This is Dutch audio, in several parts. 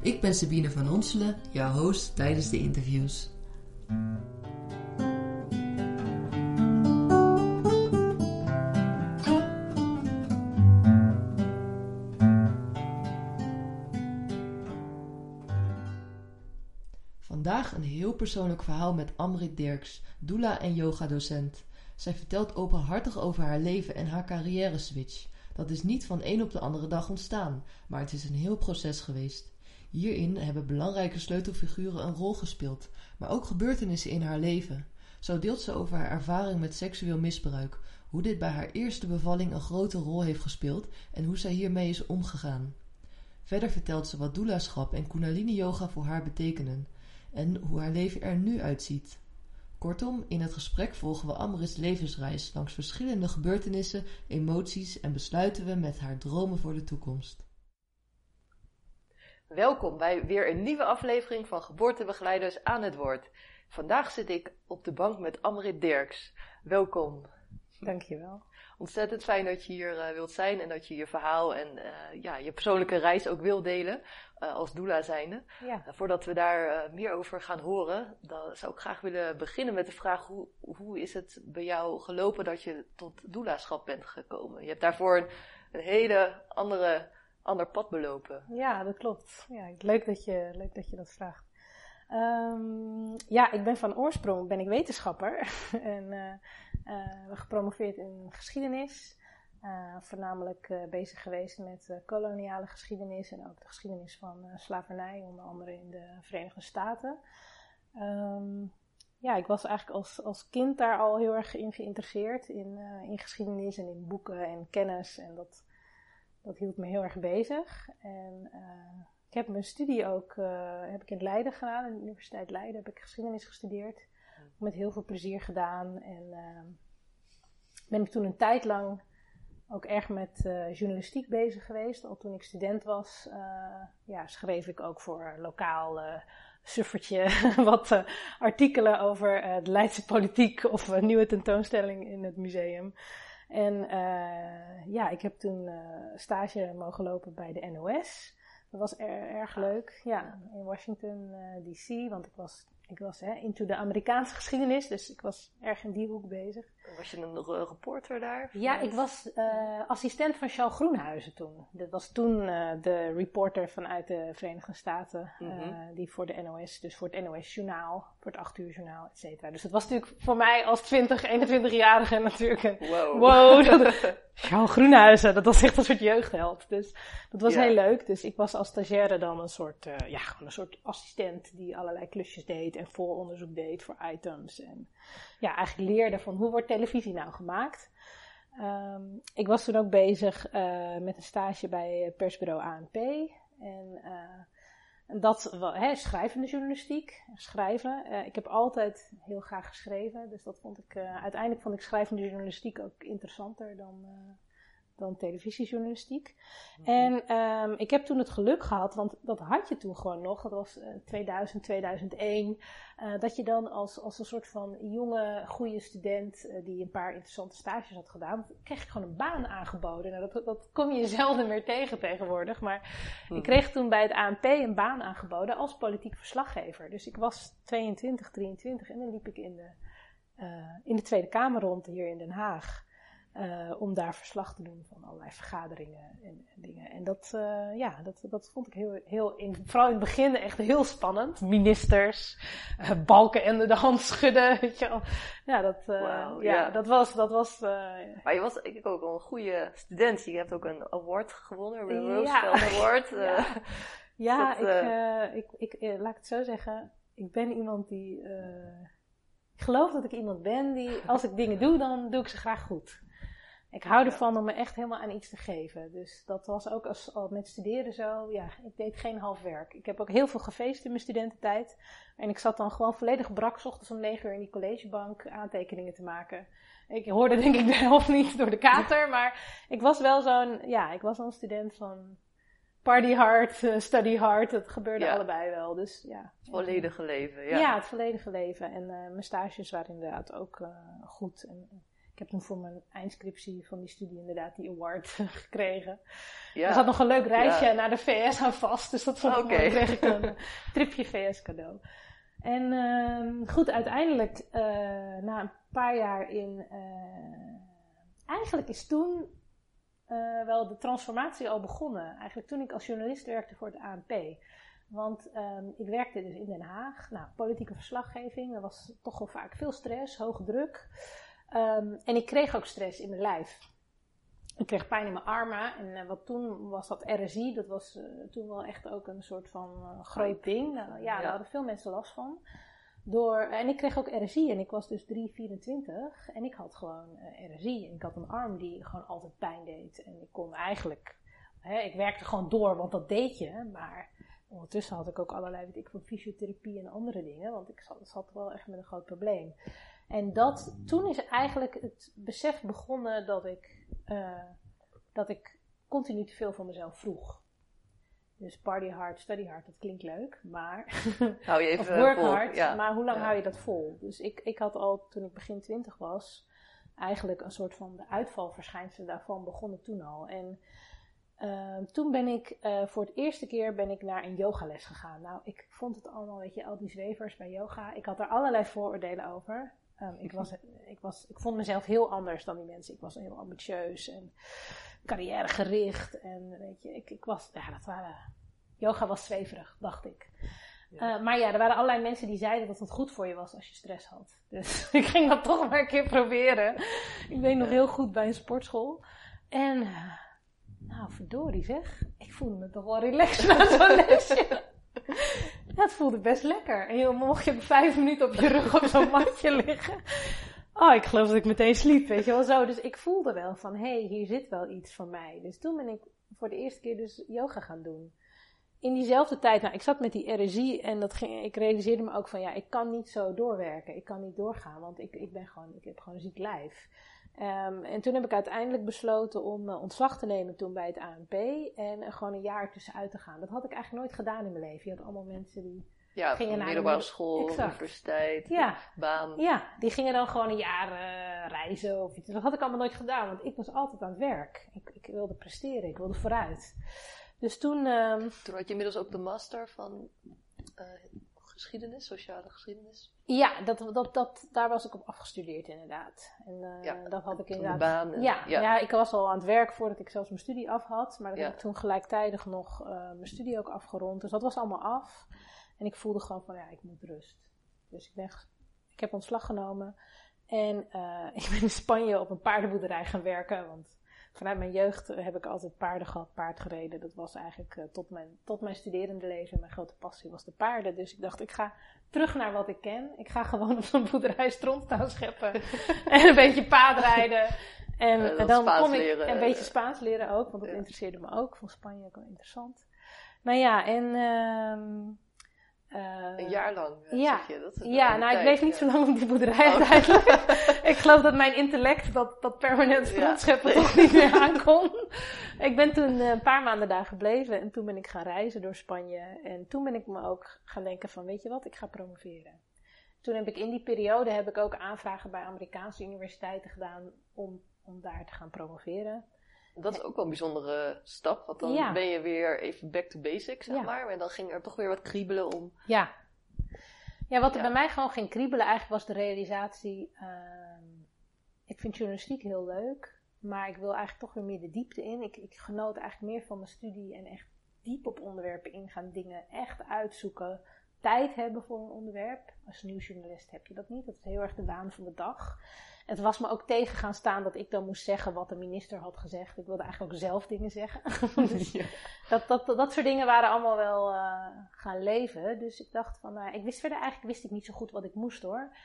Ik ben Sabine van Onselen, jouw host tijdens de interviews. Vandaag een heel persoonlijk verhaal met Amrit Dirks, doula en yogadocent. Zij vertelt openhartig over haar leven en haar carrière switch. Dat is niet van een op de andere dag ontstaan, maar het is een heel proces geweest. Hierin hebben belangrijke sleutelfiguren een rol gespeeld, maar ook gebeurtenissen in haar leven. Zo deelt ze over haar ervaring met seksueel misbruik, hoe dit bij haar eerste bevalling een grote rol heeft gespeeld en hoe zij hiermee is omgegaan. Verder vertelt ze wat doulaschap en kundalini yoga voor haar betekenen en hoe haar leven er nu uitziet. Kortom, in het gesprek volgen we Amris levensreis langs verschillende gebeurtenissen, emoties en besluiten we met haar dromen voor de toekomst. Welkom bij weer een nieuwe aflevering van Geboortebegeleiders aan het Woord. Vandaag zit ik op de bank met Amrit Dirks. Welkom. Dankjewel. Ontzettend fijn dat je hier uh, wilt zijn en dat je je verhaal en uh, ja, je persoonlijke reis ook wil delen uh, als doula zijnde. Ja. voordat we daar meer over gaan horen, dan zou ik graag willen beginnen met de vraag hoe, hoe is het bij jou gelopen dat je tot doulaschap bent gekomen? Je hebt daarvoor een, een hele andere ander pad belopen. Ja, dat klopt. Ja, leuk, dat je, leuk dat je dat vraagt. Um, ja, ik ben van oorsprong ben ik wetenschapper en uh, uh, gepromoveerd in geschiedenis. Uh, voornamelijk bezig geweest met koloniale geschiedenis en ook de geschiedenis van slavernij, onder andere in de Verenigde Staten. Um, ja, ik was eigenlijk als, als kind daar al heel erg in geïnteresseerd in, in geschiedenis en in boeken en kennis. En dat, dat hield me heel erg bezig. En uh, ik heb mijn studie ook uh, heb ik in Leiden gedaan, in de Universiteit Leiden heb ik geschiedenis gestudeerd. Met heel veel plezier gedaan. En uh, ben ik toen een tijd lang ook erg met journalistiek bezig geweest. Al toen ik student was, ja, schreef ik ook voor lokaal suffertje wat artikelen over de Leidse politiek of een nieuwe tentoonstelling in het museum. En uh, ja, ik heb toen uh, stage mogen lopen bij de NOS. Dat was er, erg leuk. Ja, in Washington uh, D.C. Want ik was ik was hè, into de Amerikaanse geschiedenis, dus ik was erg in die hoek bezig. Was je een reporter daar? Ja, ik was uh, assistent van Charles Groenhuizen toen. Dat was toen uh, de reporter vanuit de Verenigde Staten, mm -hmm. die voor de NOS, dus voor het NOS-journaal, voor het 8 uur journaal, et cetera. Dus dat was natuurlijk voor mij als 20, 21-jarige natuurlijk een wow. wow dat, Charles Groenhuizen, dat was echt een soort jeugdheld. Dus dat was ja. heel leuk. Dus ik was als stagiaire dan een soort, ja, gewoon een soort assistent die allerlei klusjes deed en vooronderzoek deed voor items. En ja, eigenlijk leerde van hoe wordt televisie nou gemaakt. Um, ik was toen ook bezig uh, met een stage bij persbureau ANP. En, uh, en dat, hè, schrijvende journalistiek, schrijven. Ik heb altijd heel graag geschreven, dus dat vond ik, uiteindelijk vond ik schrijvende journalistiek ook interessanter dan, dan televisiejournalistiek. Mm-hmm. En um, ik heb toen het geluk gehad, want dat had je toen gewoon nog, dat was uh, 2000, 2001, uh, dat je dan als, als een soort van jonge, goede student uh, die een paar interessante stages had gedaan, kreeg je gewoon een baan aangeboden. Nou, dat, dat kom je zelden meer tegen tegenwoordig, maar ik kreeg toen bij het ANP een baan aangeboden als politiek verslaggever. Dus ik was 22, 23 en dan liep ik in de, in de Tweede Kamer rond hier in Den Haag. Uh, om daar verslag te doen van allerlei vergaderingen en, en dingen. En dat, uh, ja, dat, dat vond ik heel, heel in, vooral in het begin echt heel spannend. Ministers, uh, balken en de hand schudden, weet je wel. Ja, dat, wow, ja, ja, dat was, dat was. maar je was ik ook al een goede student. Je hebt ook een award gewonnen, de Roosevelt ja. Award. ja, ja dat, ik, ik, ik, laat ik het zo zeggen. Ik ben iemand die, ik geloof dat ik iemand ben die, als ik dingen doe, dan doe ik ze graag goed. Ik hou ervan om me echt helemaal aan iets te geven. Dus dat was ook als, al met studeren zo. Ja, ik deed geen half werk. Ik heb ook heel veel gefeest in mijn studententijd. En ik zat dan gewoon volledig brak, ochtends om negen uur in die collegebank aantekeningen te maken. Ik hoorde denk ik de helft niet door de kater, maar ik was wel zo'n, ja, ik was een student van party hard, uh, study hard. Het gebeurde allebei wel. Dus ja. Het volledige leven, ja. Ja, het volledige leven. En uh, mijn stages waren inderdaad ook uh, goed. En, ik heb toen voor mijn eindscriptie van die studie inderdaad die award gekregen. Ja. Er zat nog een leuk reisje ja. naar de VS aan vast. Dus dat vond ik okay. mooi. ik een tripje VS cadeau. En uh, goed, uiteindelijk uh, na een paar jaar in... Uh, eigenlijk is toen wel de transformatie al begonnen. Eigenlijk toen ik als journalist werkte voor het ANP. Want um, ik werkte dus in Den Haag. Nou, politieke verslaggeving. Er was toch wel vaak veel stress, hoge druk. Um, en ik kreeg ook stress in mijn lijf. Ik kreeg pijn in mijn armen. En uh, wat toen was dat RSI. Dat was uh, toen wel echt ook een soort van uh, groot ding. Nou, ja, ja, daar hadden veel mensen last van. Door, en ik kreeg ook RSI en ik was dus 3,24 en ik had gewoon RSI. En ik had een arm die gewoon altijd pijn deed. En ik kon eigenlijk, hè, ik werkte gewoon door, want dat deed je. Maar ondertussen had ik ook allerlei, weet ik, van fysiotherapie en andere dingen. Want ik zat, zat wel echt met een groot probleem. En dat, toen is eigenlijk het besef begonnen dat ik, uh, dat ik continu te veel van mezelf vroeg. Dus party hard, study hard, dat klinkt leuk, maar. Hou je even of work vol, hard, ja. maar hoe lang ja. hou je dat vol? Dus ik, ik had al toen ik begin twintig was, eigenlijk een soort van de uitvalverschijnselen daarvan begonnen toen al. En uh, toen ben ik uh, voor het eerste keer ben ik naar een yogales gegaan. Nou, ik vond het allemaal, weet je, al die zwevers bij yoga. Ik had er allerlei vooroordelen over. Um, ik, was, ik, was, ik vond mezelf heel anders dan die mensen. Ik was heel ambitieus en carrièregericht. En weet je, ik, ik was, ja, dat waren, yoga was zweverig, dacht ik. Ja. Uh, maar ja, er waren allerlei mensen die zeiden dat het goed voor je was als je stress had. Dus ik ging dat toch maar een keer proberen. Ik weet nog heel goed bij een sportschool. En, uh, nou verdorie zeg, ik voelde me toch wel relaxed na zo'n lesje. Ja, het voelde best lekker. En je mocht je vijf minuten op je rug op zo'n matje liggen. Oh, ik geloof dat ik meteen sliep, weet je wel zo. Dus ik voelde wel van, hé, hey, hier zit wel iets van mij. Dus toen ben ik voor de eerste keer dus yoga gaan doen. In diezelfde tijd, nou, ik zat met die RSI en dat ging, ik realiseerde me ook van, ja, ik kan niet zo doorwerken. Ik kan niet doorgaan, want ik, ik ben gewoon, ik heb gewoon een ziek lijf. Um, en toen heb ik uiteindelijk besloten om uh, ontslag te nemen toen bij het ANP en uh, gewoon een jaar tussenuit te gaan. Dat had ik eigenlijk nooit gedaan in mijn leven. Je had allemaal mensen die ja, gingen naar middelbare school, exact. universiteit, ja. baan. Ja, die gingen dan gewoon een jaar uh, reizen of iets. Dat had ik allemaal nooit gedaan, want ik was altijd aan het werk. Ik, ik wilde presteren, ik wilde vooruit. Dus toen... Um, toen had je inmiddels ook de master van geschiedenis, sociale geschiedenis? Ja, dat, dat, dat, daar was ik op afgestudeerd inderdaad. En uh, ja, dat had ik inderdaad. Baan en, ja, ja, ja. ik was al aan het werk voordat ik zelfs mijn studie af had. Maar ja. heb ik toen gelijktijdig nog uh, mijn studie ook afgerond. Dus dat was allemaal af. En ik voelde gewoon van ja, ik moet rust. Dus ik, ben, ik heb ontslag genomen. En uh, ik ben in Spanje op een paardenboerderij gaan werken. Want vanuit mijn jeugd heb ik altijd paarden gehad, paard gereden. Dat was eigenlijk uh, tot, mijn, tot mijn studerende leven. Mijn grote passie was de paarden. Dus ik dacht, ik ga terug naar wat ik ken. Ik ga gewoon op zo'n boerderij staan scheppen. en een beetje paardrijden. En, uh, en dan Spaans kom ik leren, een beetje Spaans leren ook. Want dat ja. interesseerde me ook. Ik vond Spanje ook wel interessant. Nou ja, en... Uh, uh, een jaar lang, ja. zeg je? Dat ja, nou, tijd, ik bleef niet zo lang op die boerderij oh. uiteindelijk. ik geloof dat mijn intellect dat, dat permanent rondscheppen ja. toch niet meer aankon. ik ben toen uh, een paar maanden daar gebleven en toen ben ik gaan reizen door Spanje. En toen ben ik me ook gaan denken van, weet je wat, ik ga promoveren. Toen heb ik in die periode heb ik ook aanvragen bij Amerikaanse universiteiten gedaan om, om daar te gaan promoveren. Dat is ook wel een bijzondere stap, want dan ja. ben je weer even back to basics, zeg Ja. maar. En dan ging er toch weer wat kriebelen om. Ja. Ja, wat er Ja. bij mij gewoon ging kriebelen eigenlijk was de realisatie. ehm, ik vind journalistiek heel leuk, maar ik wil eigenlijk toch weer meer de diepte in. Ik, ik genoot eigenlijk meer van mijn studie en echt diep op onderwerpen ingaan, dingen echt uitzoeken. Tijd hebben voor een onderwerp. Als nieuwsjournalist heb je dat niet. Dat is heel erg de waan van de dag. Het was me ook tegen gaan staan dat ik dan moest zeggen wat de minister had gezegd. Ik wilde eigenlijk ook zelf dingen zeggen. dus dat, dat, dat, dat soort dingen waren allemaal wel uh, gaan leven. Dus ik dacht van, nou, ik wist verder eigenlijk wist ik niet zo goed wat ik moest hoor.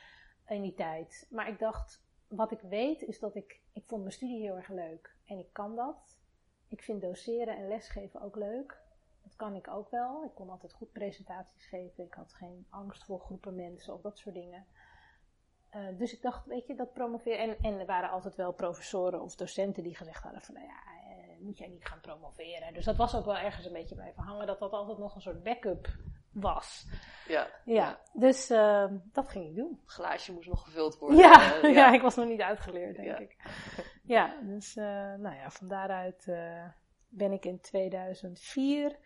In die tijd. Maar ik dacht, wat ik weet is dat ik, ik vond mijn studie heel erg leuk. En ik kan dat. Ik vind doseren en lesgeven ook leuk. Dat kan ik ook wel. Ik kon altijd goed presentaties geven. Ik had geen angst voor groepen mensen of dat soort dingen. Uh, dus ik dacht, weet je, dat promoveren. En, en er waren altijd wel professoren of docenten die gezegd hadden van, nou ja, eh, moet jij niet gaan promoveren. Dus dat was ook wel ergens een beetje blijven hangen, dat dat altijd nog een soort backup was. Ja. Ja, dus uh, dat ging ik doen. Het glaasje moest nog gevuld worden. Ja, ja. ja. ik was nog niet uitgeleerd, denk ik. Ja, dus nou ja, van daaruit ben ik in 2004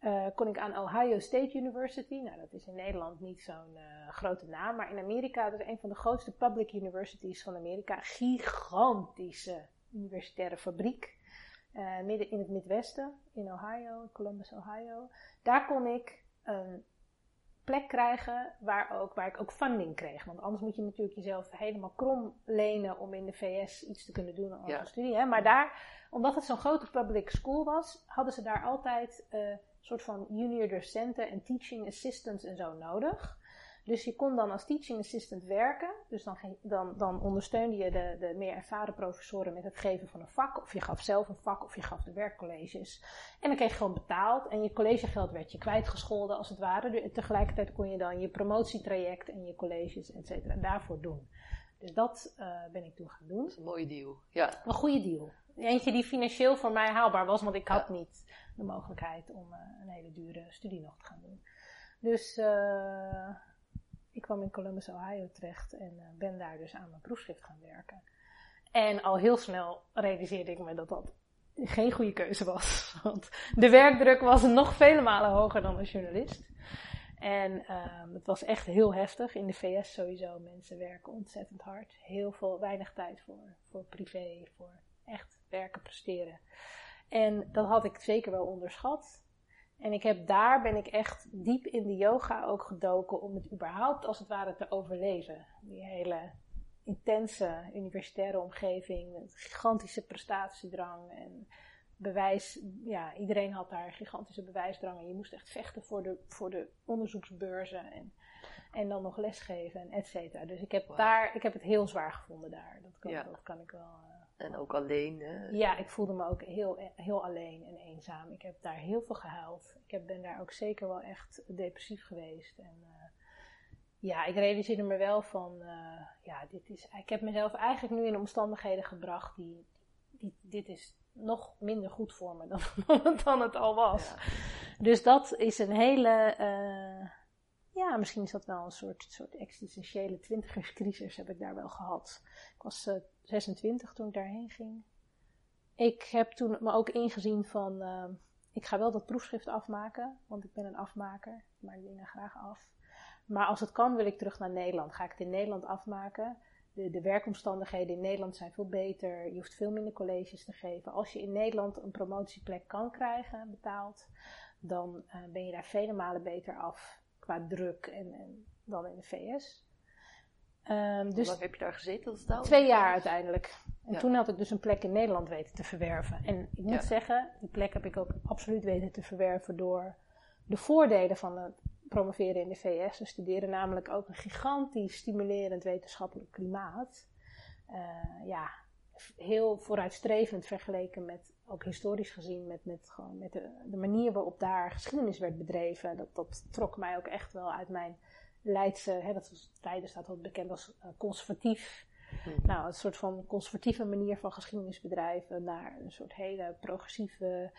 uh, kon ik aan Ohio State University. Nou, dat is in Nederland niet zo'n uh, grote naam, maar in Amerika, dat is een van de grootste public universities van Amerika. Gigantische universitaire fabriek. Uh, midden in het Midwesten, in Ohio, Columbus, Ohio. Daar kon ik een plek krijgen waar, ook, waar ik ook funding kreeg. Want anders moet je natuurlijk jezelf helemaal krom lenen om in de VS iets te kunnen doen aan ja. studie. Hè? Maar daar, omdat het zo'n grote public school was, hadden ze daar altijd uh, soort van junior docenten en teaching assistants en zo nodig. Dus je kon dan als teaching assistant werken. Dus dan, dan, dan ondersteunde je de, de meer ervaren professoren met het geven van een vak. Of je gaf zelf een vak of je gaf de werkcolleges. En dan kreeg je gewoon betaald. En je collegegeld werd je kwijtgescholden als het ware. Tegelijkertijd kon je dan je promotietraject en je colleges et cetera daarvoor doen. Dus dat uh, ben ik toen gaan doen. Dat is een mooie deal. Ja. Een goede deal. Eentje die financieel voor mij haalbaar was, want ik had niet de mogelijkheid om uh, een hele dure studie nog te gaan doen. Dus uh, ik kwam in Columbus, Ohio terecht en uh, ben daar dus aan mijn proefschrift gaan werken. En al heel snel realiseerde ik me dat dat geen goede keuze was. Want de werkdruk was nog vele malen hoger dan als journalist. En uh, het was echt heel heftig. In de VS sowieso. Mensen werken ontzettend hard. Heel veel, weinig tijd voor, voor privé, voor echt werken, presteren. En dat had ik zeker wel onderschat. En ik heb daar ben ik echt diep in de yoga ook gedoken om het überhaupt als het ware te overleven. Die hele intense universitaire omgeving, met gigantische prestatiedrang en bewijs. Ja, iedereen had daar gigantische bewijsdrang en je moest echt vechten voor de, voor de onderzoeksbeurzen en, en dan nog lesgeven en et cetera. Dus ik heb, daar, ik heb het heel zwaar gevonden daar. Dat kan, dat kan ik wel. En ook alleen, hè? Ja, ik voelde me ook heel, heel alleen en eenzaam. Ik heb daar heel veel gehuild. Ik heb, ben daar ook zeker wel echt depressief geweest. En uh, ja, ik realiseerde me wel van, uh, ja, dit is, ik heb mezelf eigenlijk nu in omstandigheden gebracht die, die dit is nog minder goed voor me dan, dan het al was. Ja. Dus dat is een hele, uh, ja, misschien is dat wel een soort, soort existentiële twintigerscrisis heb ik daar wel gehad. Ik was 26 toen ik daarheen ging. Ik heb toen me ook ingezien van, uh, ik ga wel dat proefschrift afmaken, want ik ben een afmaker. Ik maak dingen graag af. Maar als het kan wil ik terug naar Nederland. Ga ik het in Nederland afmaken. De, de werkomstandigheden in Nederland zijn veel beter. Je hoeft veel minder colleges te geven. Als je in Nederland een promotieplek kan krijgen, betaald, dan uh, ben je daar vele malen beter af qua druk en, en dan in de VS. Um, dus Hoe lang heb je daar gezeten? Dat twee jaar uiteindelijk. En ja. toen had ik dus een plek in Nederland weten te verwerven. En ik moet ja. zeggen, die plek heb ik ook absoluut weten te verwerven door de voordelen van het promoveren in de VS. Ze studeren namelijk ook een gigantisch stimulerend wetenschappelijk klimaat. Uh, ja, heel vooruitstrevend vergeleken met, ook historisch gezien, met, met, gewoon met de, de manier waarop daar geschiedenis werd bedreven. Dat, dat trok mij ook echt wel uit mijn Leidse, hè, dat was, Leiden staat wel bekend als uh, conservatief. Hmm. Nou, een soort van conservatieve manier van geschiedenisbedrijven naar een soort hele progressieve,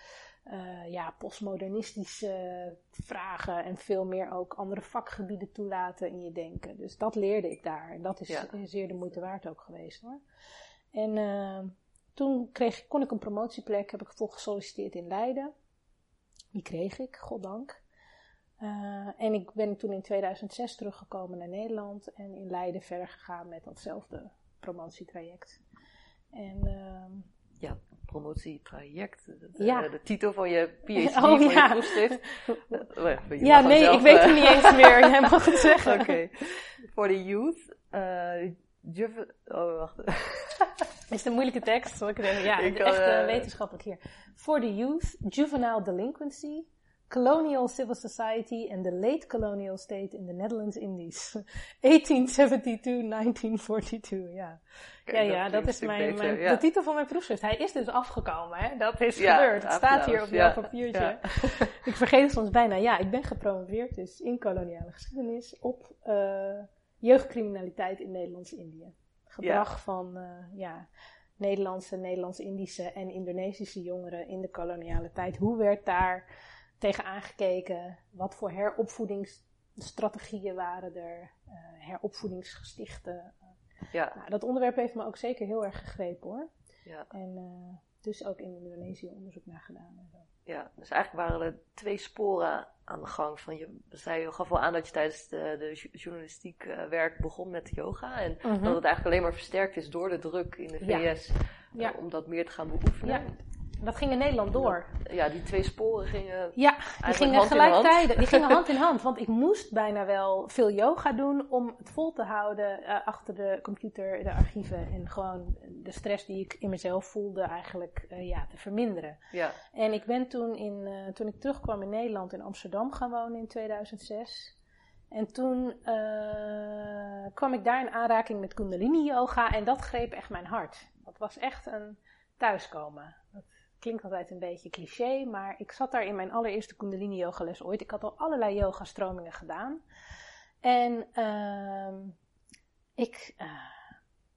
uh, ja, postmodernistische vragen en veel meer ook andere vakgebieden toelaten in je denken. Dus dat leerde ik daar. En dat is ja. zeer de moeite waard ook geweest hoor. En uh, toen kreeg, kon ik een promotieplek, heb ik vol gesolliciteerd in Leiden. Die kreeg ik, goddank. Uh, en ik ben toen in 2006 teruggekomen naar Nederland en in Leiden verder gegaan met datzelfde promotietraject. En, uh, ja, promotietraject. De, ja. de, titel van je PhD, oh, van ja. je proefschrift. je ja, nee, zelf, ik weet het niet eens meer. Jij mag het zeggen. Oké. Okay. Voor de youth. Uh, oh, wacht. Is een moeilijke tekst, zal ik. Ja, ik echt uh, wetenschappelijk hier. For the youth, juvenile delinquency Colonial Civil Society and the Late Colonial State in the Netherlands Indies. 1872-1942, ja. ja, ja, dat is mijn, mijn de titel van mijn proefschrift. Hij is dus afgekomen, hè? Dat is gebeurd. Het staat hier op jouw papiertje. ik vergeet het soms bijna. Ja, ik ben gepromoveerd dus in koloniale geschiedenis op uh, jeugdcriminaliteit in Nederlands-Indië. Gedrag van, uh, ja, Nederlandse, Nederlands-Indische en Indonesische jongeren in de koloniale tijd. Hoe werd daar tegen aangekeken? Wat voor heropvoedingsstrategieën waren er? Uh, heropvoedingsgestichten? Ja. Nou, dat onderwerp heeft me ook zeker heel erg gegrepen hoor. Ja. En uh, dus ook in Indonesië onderzoek naar gedaan. En zo. Ja, dus eigenlijk waren er twee sporen aan de gang. Van je, zei, je gaf wel aan dat je tijdens de, de journalistiek uh, werk begon met yoga. En mhm. dat het eigenlijk alleen maar versterkt is door de druk in de VS. Ja. Uh, om dat meer te gaan beoefenen. Dat ging in Nederland door. Ja, die twee sporen gingen. Ja, die gingen gelijktijdig. Die gingen hand in hand. Want ik moest bijna wel veel yoga doen om het vol te houden uh, achter de computer, de archieven. En gewoon de stress die ik in mezelf voelde, eigenlijk uh, ja, te verminderen. Ja. En ik ben toen, in, uh, toen ik terugkwam in Nederland in Amsterdam gaan wonen in 2006. En toen kwam ik daar in aanraking met Kundalini Yoga. En dat greep echt mijn hart. Dat was echt een thuiskomen. Dat klinkt altijd een beetje cliché, maar ik zat daar in mijn allereerste Kundalini yoga les ooit. Ik had al allerlei yoga stromingen gedaan. En uh, ik, uh,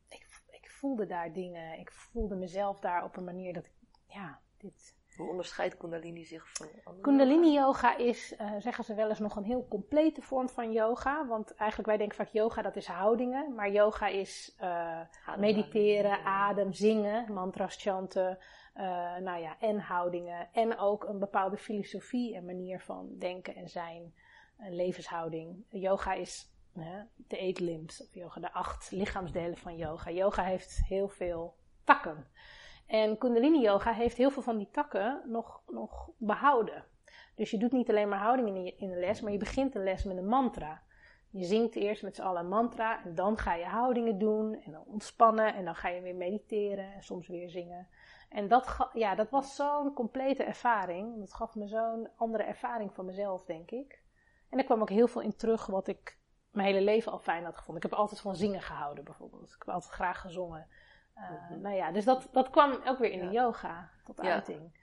ik, ik voelde daar dingen. Ik voelde mezelf daar op een manier dat ik, ja, dit... Hoe onderscheidt Kundalini zich van andere Kundalini yoga is, uh, zeggen ze wel eens, nog een heel complete vorm van yoga. Want eigenlijk, wij denken vaak yoga, dat is houdingen. Maar yoga is uh, mediteren, adem, zingen, mantras chanten, uh, nou ja, en houdingen. En ook een bepaalde filosofie en manier van denken en zijn. Een levenshouding. Yoga is de eight limbs, of yoga, de acht lichaamsdelen van yoga. Yoga heeft heel veel takken. En Kundalini Yoga heeft heel veel van die takken nog, nog behouden. Dus je doet niet alleen maar houdingen in, in de les, maar je begint de les met een mantra. Je zingt eerst met z'n allen een mantra en dan ga je houdingen doen en dan ontspannen en dan ga je weer mediteren en soms weer zingen. En dat, ja, dat was zo'n complete ervaring. Dat gaf me zo'n andere ervaring van mezelf, denk ik. En er kwam ook heel veel in terug wat ik mijn hele leven al fijn had gevonden. Ik heb altijd van zingen gehouden, bijvoorbeeld. Ik heb altijd graag gezongen. Uh, Nou ja, dus dat, dat kwam ook weer in de yoga tot uiting.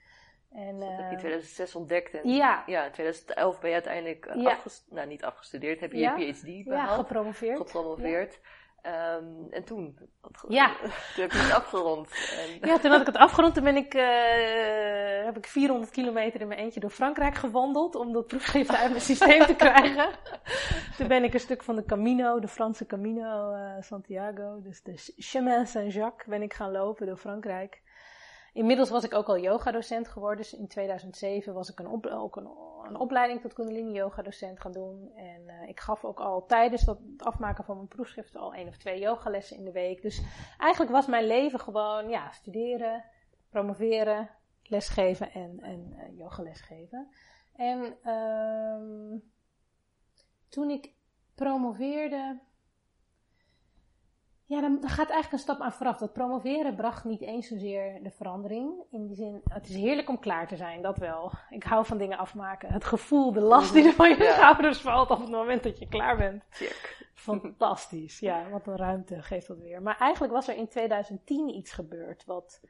En, dat heb je in 2006 eh, ontdekt. En ja. ja, in 2011 ben je uiteindelijk uh, ja. nou, niet afgestudeerd, heb je je PhD behaald. Ja, gepromoveerd. Gepromoveerd. Um, en toen? ja. Toen heb je het afgerond. En... Ja, toen had ik het afgerond. Toen ben ik, uh, heb ik 400 kilometer in mijn eentje door Frankrijk gewandeld. Om dat proefschrift uit mijn systeem te krijgen. toen ben ik een stuk van de Camino, de Franse Camino uh, Santiago. Dus de Chemin Saint-Jacques ben ik gaan lopen door Frankrijk. Inmiddels was ik ook al yogadocent geworden. Dus in 2007 was ik een ook een, opleiding tot Kundalini yoga docent gaan doen. En uh, ik gaf ook al tijdens dat, het afmaken van mijn proefschriften al één of twee yogalessen in de week. Dus eigenlijk was mijn leven gewoon ja, studeren, promoveren, lesgeven en, en uh, yogales geven. En um, toen ik promoveerde ja, dan, gaat eigenlijk een stap aan vooraf. Dat promoveren bracht niet eens zozeer de verandering. In die zin, het is heerlijk om klaar te zijn, dat wel. Ik hou van dingen afmaken. Het gevoel, de last die er van je schouders valt op het moment dat je klaar bent. Check. Fantastisch, ja. Wat een ruimte geeft dat weer. Maar eigenlijk was er in 2010 iets gebeurd wat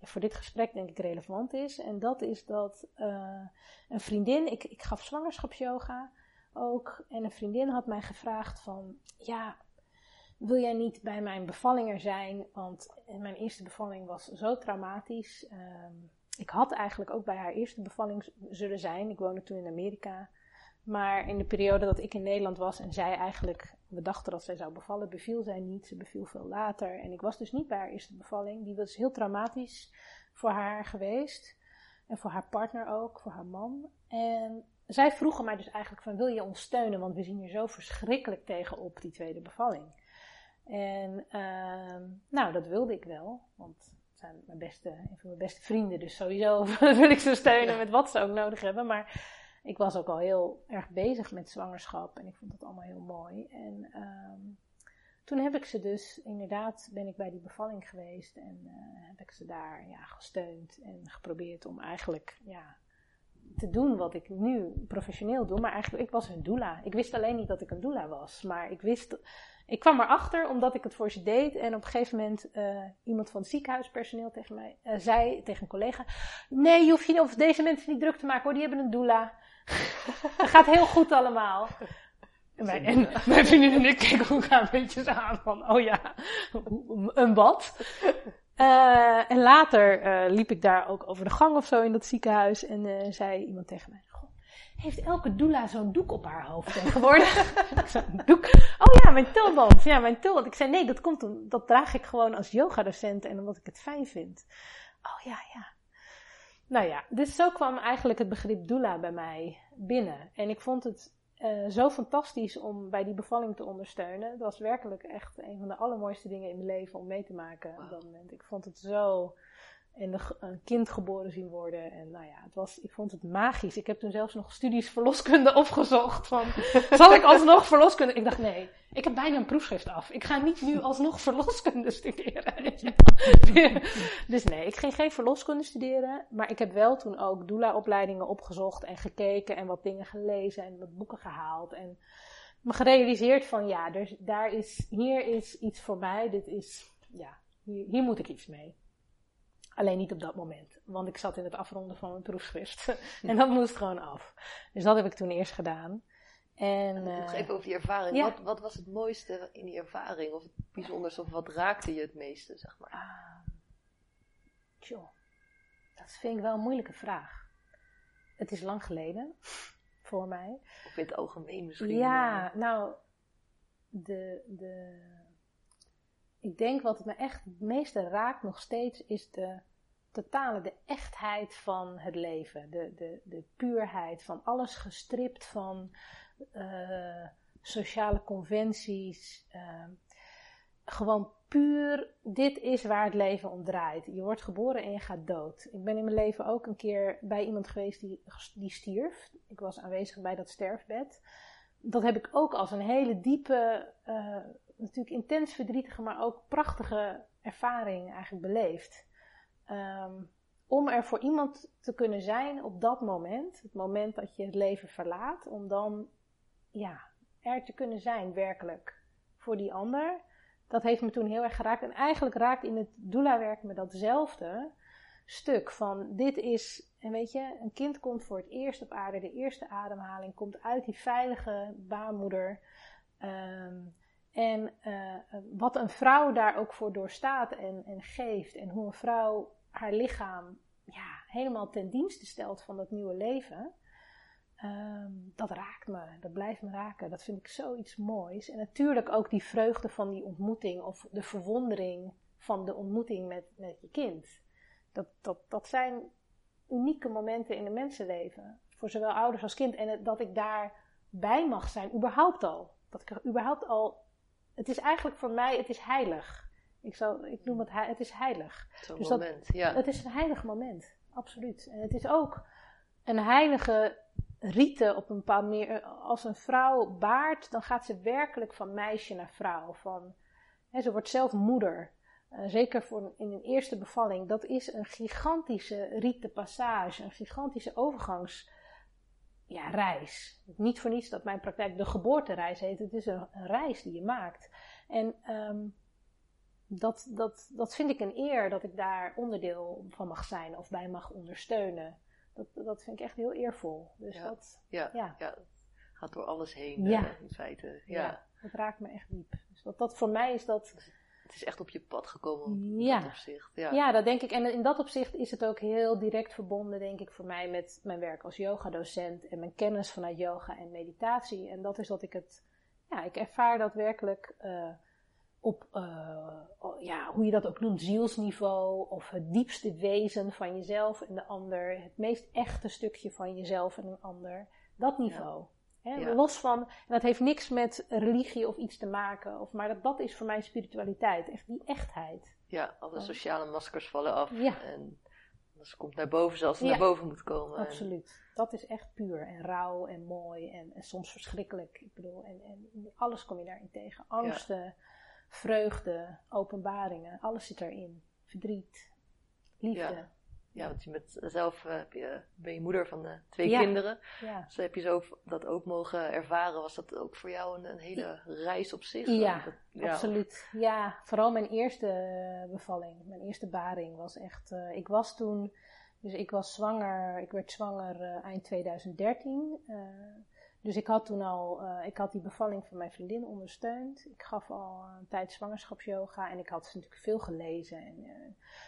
voor dit gesprek denk ik relevant is. En dat is dat uh, een vriendin, ik, ik gaf zwangerschapsyoga ook. En een vriendin had mij gevraagd van, ja, wil jij niet bij mijn bevalling er zijn? Want mijn eerste bevalling was zo traumatisch. Ehm, ik had eigenlijk ook bij haar eerste bevalling zullen zijn. Ik woonde toen in Amerika. Maar in de periode dat ik in Nederland was en zij eigenlijk, we dachten dat zij zou bevallen, beviel zij niet. Ze beviel veel later. En ik was dus niet bij haar eerste bevalling. Die was heel traumatisch voor haar geweest. En voor haar partner ook, voor haar man. En zij vroegen mij dus eigenlijk van, wil je ons steunen? Want we zien er zo verschrikkelijk tegen op, die tweede bevalling. En uh, nou, dat wilde ik wel, want het zijn mijn beste, een van mijn beste vrienden, dus sowieso wil ik ze steunen met wat ze ook nodig hebben. Maar ik was ook al heel erg bezig met zwangerschap en ik vond dat allemaal heel mooi. En um, toen heb ik ze dus, inderdaad, ben ik bij die bevalling geweest en uh, heb ik ze daar ja, gesteund en geprobeerd om eigenlijk ja, te doen wat ik nu professioneel doe. Maar eigenlijk, ik was een doula. Ik wist alleen niet dat ik een doula was. Maar ik wist... Ik kwam erachter omdat ik het voor ze deed. En op een gegeven moment uh, iemand van het ziekenhuispersoneel tegen mij uh, zei, tegen een collega... Nee, je hoeft je over deze mensen niet druk te maken hoor, die hebben een doula. Het gaat heel goed allemaal. En mijn, en mijn vriendin en ik keken elkaar een beetje aan van, oh ja, een bad. Uh, en later liep ik daar ook over de gang of zo in dat ziekenhuis en zei iemand tegen mij, Goh, heeft elke doula zo'n doek op haar hoofd tegenwoordig? zei, doek? Oh ja, mijn tulband. Ja, mijn tulband. Ik zei, nee, dat komt om, dat draag ik gewoon als yogadocent en omdat ik het fijn vind. Oh ja, ja. Nou ja, dus zo kwam eigenlijk het begrip doula bij mij binnen. En ik vond het uh, zo fantastisch om bij die bevalling te ondersteunen. Dat was werkelijk echt een van de allermooiste dingen in mijn leven om mee te maken op dat moment. Ik vond het zo en een kind geboren zien worden. En nou ja, het was, ik vond het magisch. Ik heb toen zelfs nog studies verloskunde opgezocht. Van, zal ik alsnog verloskunde? Ik dacht, nee, ik heb bijna een proefschrift af. Ik ga niet nu alsnog verloskunde studeren. dus nee, ik ging geen verloskunde studeren. Maar ik heb wel toen ook doula-opleidingen opgezocht en gekeken en wat dingen gelezen en wat boeken gehaald. En me gerealiseerd van, ja, dus daar is, hier is iets voor mij. Dit is, ja, hier, hier moet ik iets mee. Alleen niet op dat moment, want ik zat in het afronden van mijn proefschrift. en dat moest gewoon af. Dus dat heb ik toen eerst gedaan. En, en nog uh, even over die ervaring. Wat, wat, was het mooiste in die ervaring? Of het bijzonderste? Of wat raakte je het meeste, zeg maar? Ah, tjoh, dat vind ik wel een moeilijke vraag. Het is lang geleden, voor mij. Of in het algemeen misschien. Ja, nou, de, de ik denk wat het me echt het meeste raakt nog steeds is de totale, de echtheid van het leven. De, de, de puurheid van alles gestript van uh, sociale conventies. Uh, gewoon puur, dit is waar het leven om draait. Je wordt geboren en je gaat dood. Ik ben in mijn leven ook een keer bij iemand geweest die, die stierf. Ik was aanwezig bij dat sterfbed. Dat heb ik ook als een hele diepe uh, natuurlijk intens verdrietige, maar ook prachtige ervaring eigenlijk beleefd. Um, om er voor iemand te kunnen zijn op dat moment, het moment dat je het leven verlaat, om dan ja, er te kunnen zijn werkelijk voor die ander. Dat heeft me toen heel erg geraakt. En eigenlijk raakt in het doula-werk me datzelfde stuk van dit is, en weet je, een kind komt voor het eerst op aarde, de eerste ademhaling komt uit die veilige baarmoeder. Um, en uh, wat een vrouw daar ook voor doorstaat en, en geeft. En hoe een vrouw haar lichaam ja, helemaal ten dienste stelt van dat nieuwe leven. Um, dat raakt me, dat blijft me raken. Dat vind ik zoiets moois. En natuurlijk ook die vreugde van die ontmoeting of de verwondering van de ontmoeting met, met je kind. Dat, dat, dat zijn unieke momenten in een mensenleven. Voor zowel ouders als kind. En dat ik daarbij mag zijn, überhaupt al. Dat ik er überhaupt al het is eigenlijk voor mij, het is heilig. Ik, zal, ik noem het, het is heilig. Zo'n dus moment, ja. Het is een heilig moment, absoluut. En het is ook een heilige rite op een bepaalde manier. Als een vrouw baart, dan gaat ze werkelijk van meisje naar vrouw. Van, hè, ze wordt zelf moeder. Uh, zeker voor in een eerste bevalling. Dat is een gigantische rite passage, een gigantische overgangs ja, reis. Niet voor niets dat mijn praktijk de geboortereis heet. Het is een, een reis die je maakt. En um, dat, dat, dat vind ik een eer dat ik daar onderdeel van mag zijn of bij mag ondersteunen. Dat, dat vind ik echt heel eervol. Dus ja. dat ja, ja. ja. gaat door alles heen ja. Uh, in feite. Ja. ja, dat raakt me echt diep. Dus dat, dat voor mij is dat het is echt op je pad gekomen in dat opzicht. Ja. ja, dat denk ik. En in dat opzicht is het ook heel direct verbonden, denk ik, voor mij met mijn werk als yogadocent en mijn kennis vanuit yoga en meditatie. En dat is dat ik het, ja, ik ervaar dat werkelijk uh, op, uh, ja, hoe je dat ook noemt, zielsniveau of het diepste wezen van jezelf en de ander, het meest echte stukje van jezelf en een ander, dat niveau. Ja. He, Los van, en dat heeft niks met religie of iets te maken, of, maar dat, dat is voor mij spiritualiteit, echt die echtheid. Ja, alle sociale maskers vallen af ja. en alles komt naar boven zoals het naar boven moet komen. Absoluut, dat is echt puur en rauw en mooi en, en soms verschrikkelijk. Ik bedoel, en, en alles kom je daarin tegen. Angsten, vreugde, openbaringen, alles zit erin. Verdriet, liefde. Ja, want je met zelf heb je, ben je moeder van twee kinderen. Ja. Dus heb je zo dat ook mogen ervaren. Was dat ook voor jou een, een hele reis op zich? Ja, absoluut. Ja, vooral mijn eerste bevalling, mijn eerste baring was echt. ik was toen, dus ik was zwanger, ik werd zwanger eind 2013. Dus ik had toen al, uh, ik had die bevalling van mijn vriendin ondersteund. Ik gaf al een tijd zwangerschapsyoga en ik had natuurlijk veel gelezen. En, uh,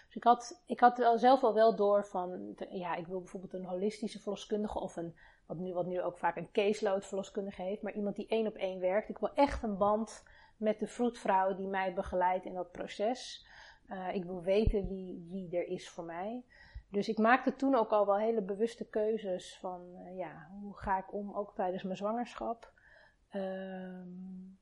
dus ik had, ik had wel zelf al wel door van, ja, ik wil bijvoorbeeld een holistische verloskundige of een, wat nu, wat nu ook vaak een caseload verloskundige heeft, maar iemand die één op één werkt. Ik wil echt een band met de vroedvrouw die mij begeleidt in dat proces. Uh, ik wil weten wie, wie er is voor mij. Dus ik maakte toen ook al wel hele bewuste keuzes van, uh, ja, hoe ga ik om, ook tijdens mijn zwangerschap. Um,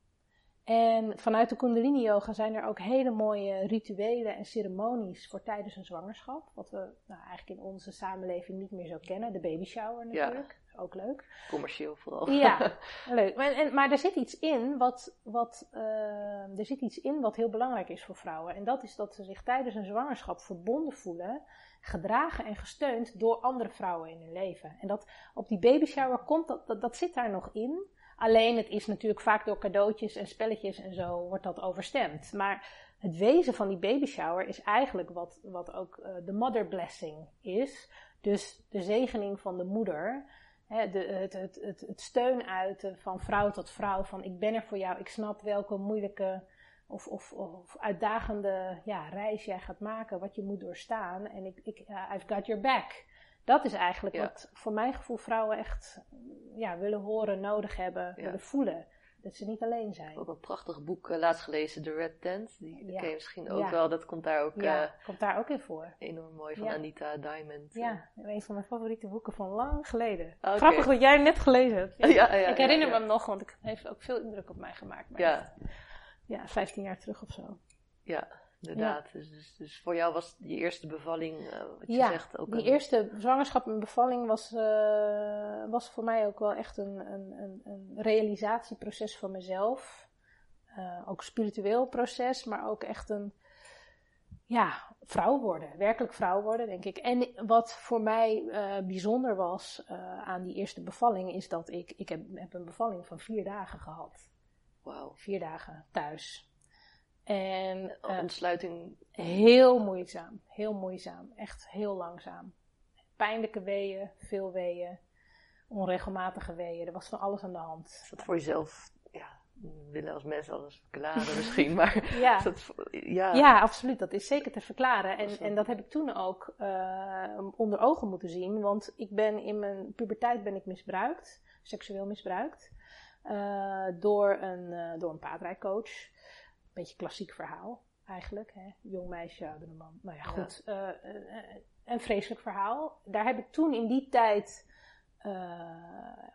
en vanuit de Kundalini Yoga zijn er ook hele mooie rituelen en ceremonies voor tijdens een zwangerschap. Wat we nou, eigenlijk in onze samenleving niet meer zo kennen. De baby shower natuurlijk. Ja. Ook leuk. Commercieel vooral. Ja, leuk. Maar, en, maar er zit iets in wat, wat, uh, er zit iets in wat heel belangrijk is voor vrouwen. En dat is dat ze zich tijdens een zwangerschap verbonden voelen gedragen en gesteund door andere vrouwen in hun leven. En dat op die baby shower komt, dat, dat, zit daar nog in. Alleen het is natuurlijk vaak door cadeautjes en spelletjes en zo wordt dat overstemd. Maar het wezen van die baby shower is eigenlijk wat, wat ook uh, de mother blessing is. Dus de zegening van de moeder. De, het, het, het, het steun uiten van vrouw tot vrouw. Van ik ben er voor jou, ik snap welke moeilijke of, of, of uitdagende ja, reis jij gaat maken, wat je moet doorstaan. En ik, ik, uh, I've got your back. Dat is eigenlijk wat voor mijn gevoel vrouwen echt ja, willen horen, nodig hebben, willen voelen. Dat ze niet alleen zijn. Ook een prachtig boek uh, laatst gelezen, The Red Tent. Die ken je misschien ook wel. Dat komt daar ook, ja, uh, komt daar ook in voor. Enorm mooi van Anita Diamond. Ja, een van mijn favoriete boeken van lang geleden. Okay. Grappig dat jij hem net gelezen hebt. Ja. ik herinner me hem nog, want het heeft ook veel indruk op mij gemaakt. Ja ja, 15 jaar terug of zo. Ja, inderdaad. Dus, dus, dus, voor jou was die eerste bevalling, uh, wat je ja, zegt, ook die eerste zwangerschap en bevalling was, uh, was voor mij ook wel echt een, een, een, een realisatieproces van mezelf. Uh, ook een spiritueel proces, maar ook echt een ja, vrouw worden. Werkelijk vrouw worden, denk ik. En wat voor mij bijzonder was aan die eerste bevalling, is dat ik, ik heb, heb een bevalling van vier dagen gehad. Vier dagen thuis. En uh, ontsluiting. Heel moeizaam. Heel moeizaam. Echt heel langzaam. Pijnlijke weeën, veel weeën, onregelmatige weeën. Er was van alles aan de hand. Is dat voor jezelf, ja, willen als mensen alles verklaren misschien, maar ja. Dat, ja. ja, absoluut. Dat is zeker te verklaren. En, en dat heb ik toen ook uh, onder ogen moeten zien, want ik ben in mijn puberteit ben ik misbruikt, seksueel misbruikt. Uh, door, een, uh, door een paardrijcoach. Beetje klassiek verhaal eigenlijk. Hè? Jong meisje, oudere man. Nou ja, goed. Ja. Uh, een vreselijk verhaal. Daar heb ik toen in die tijd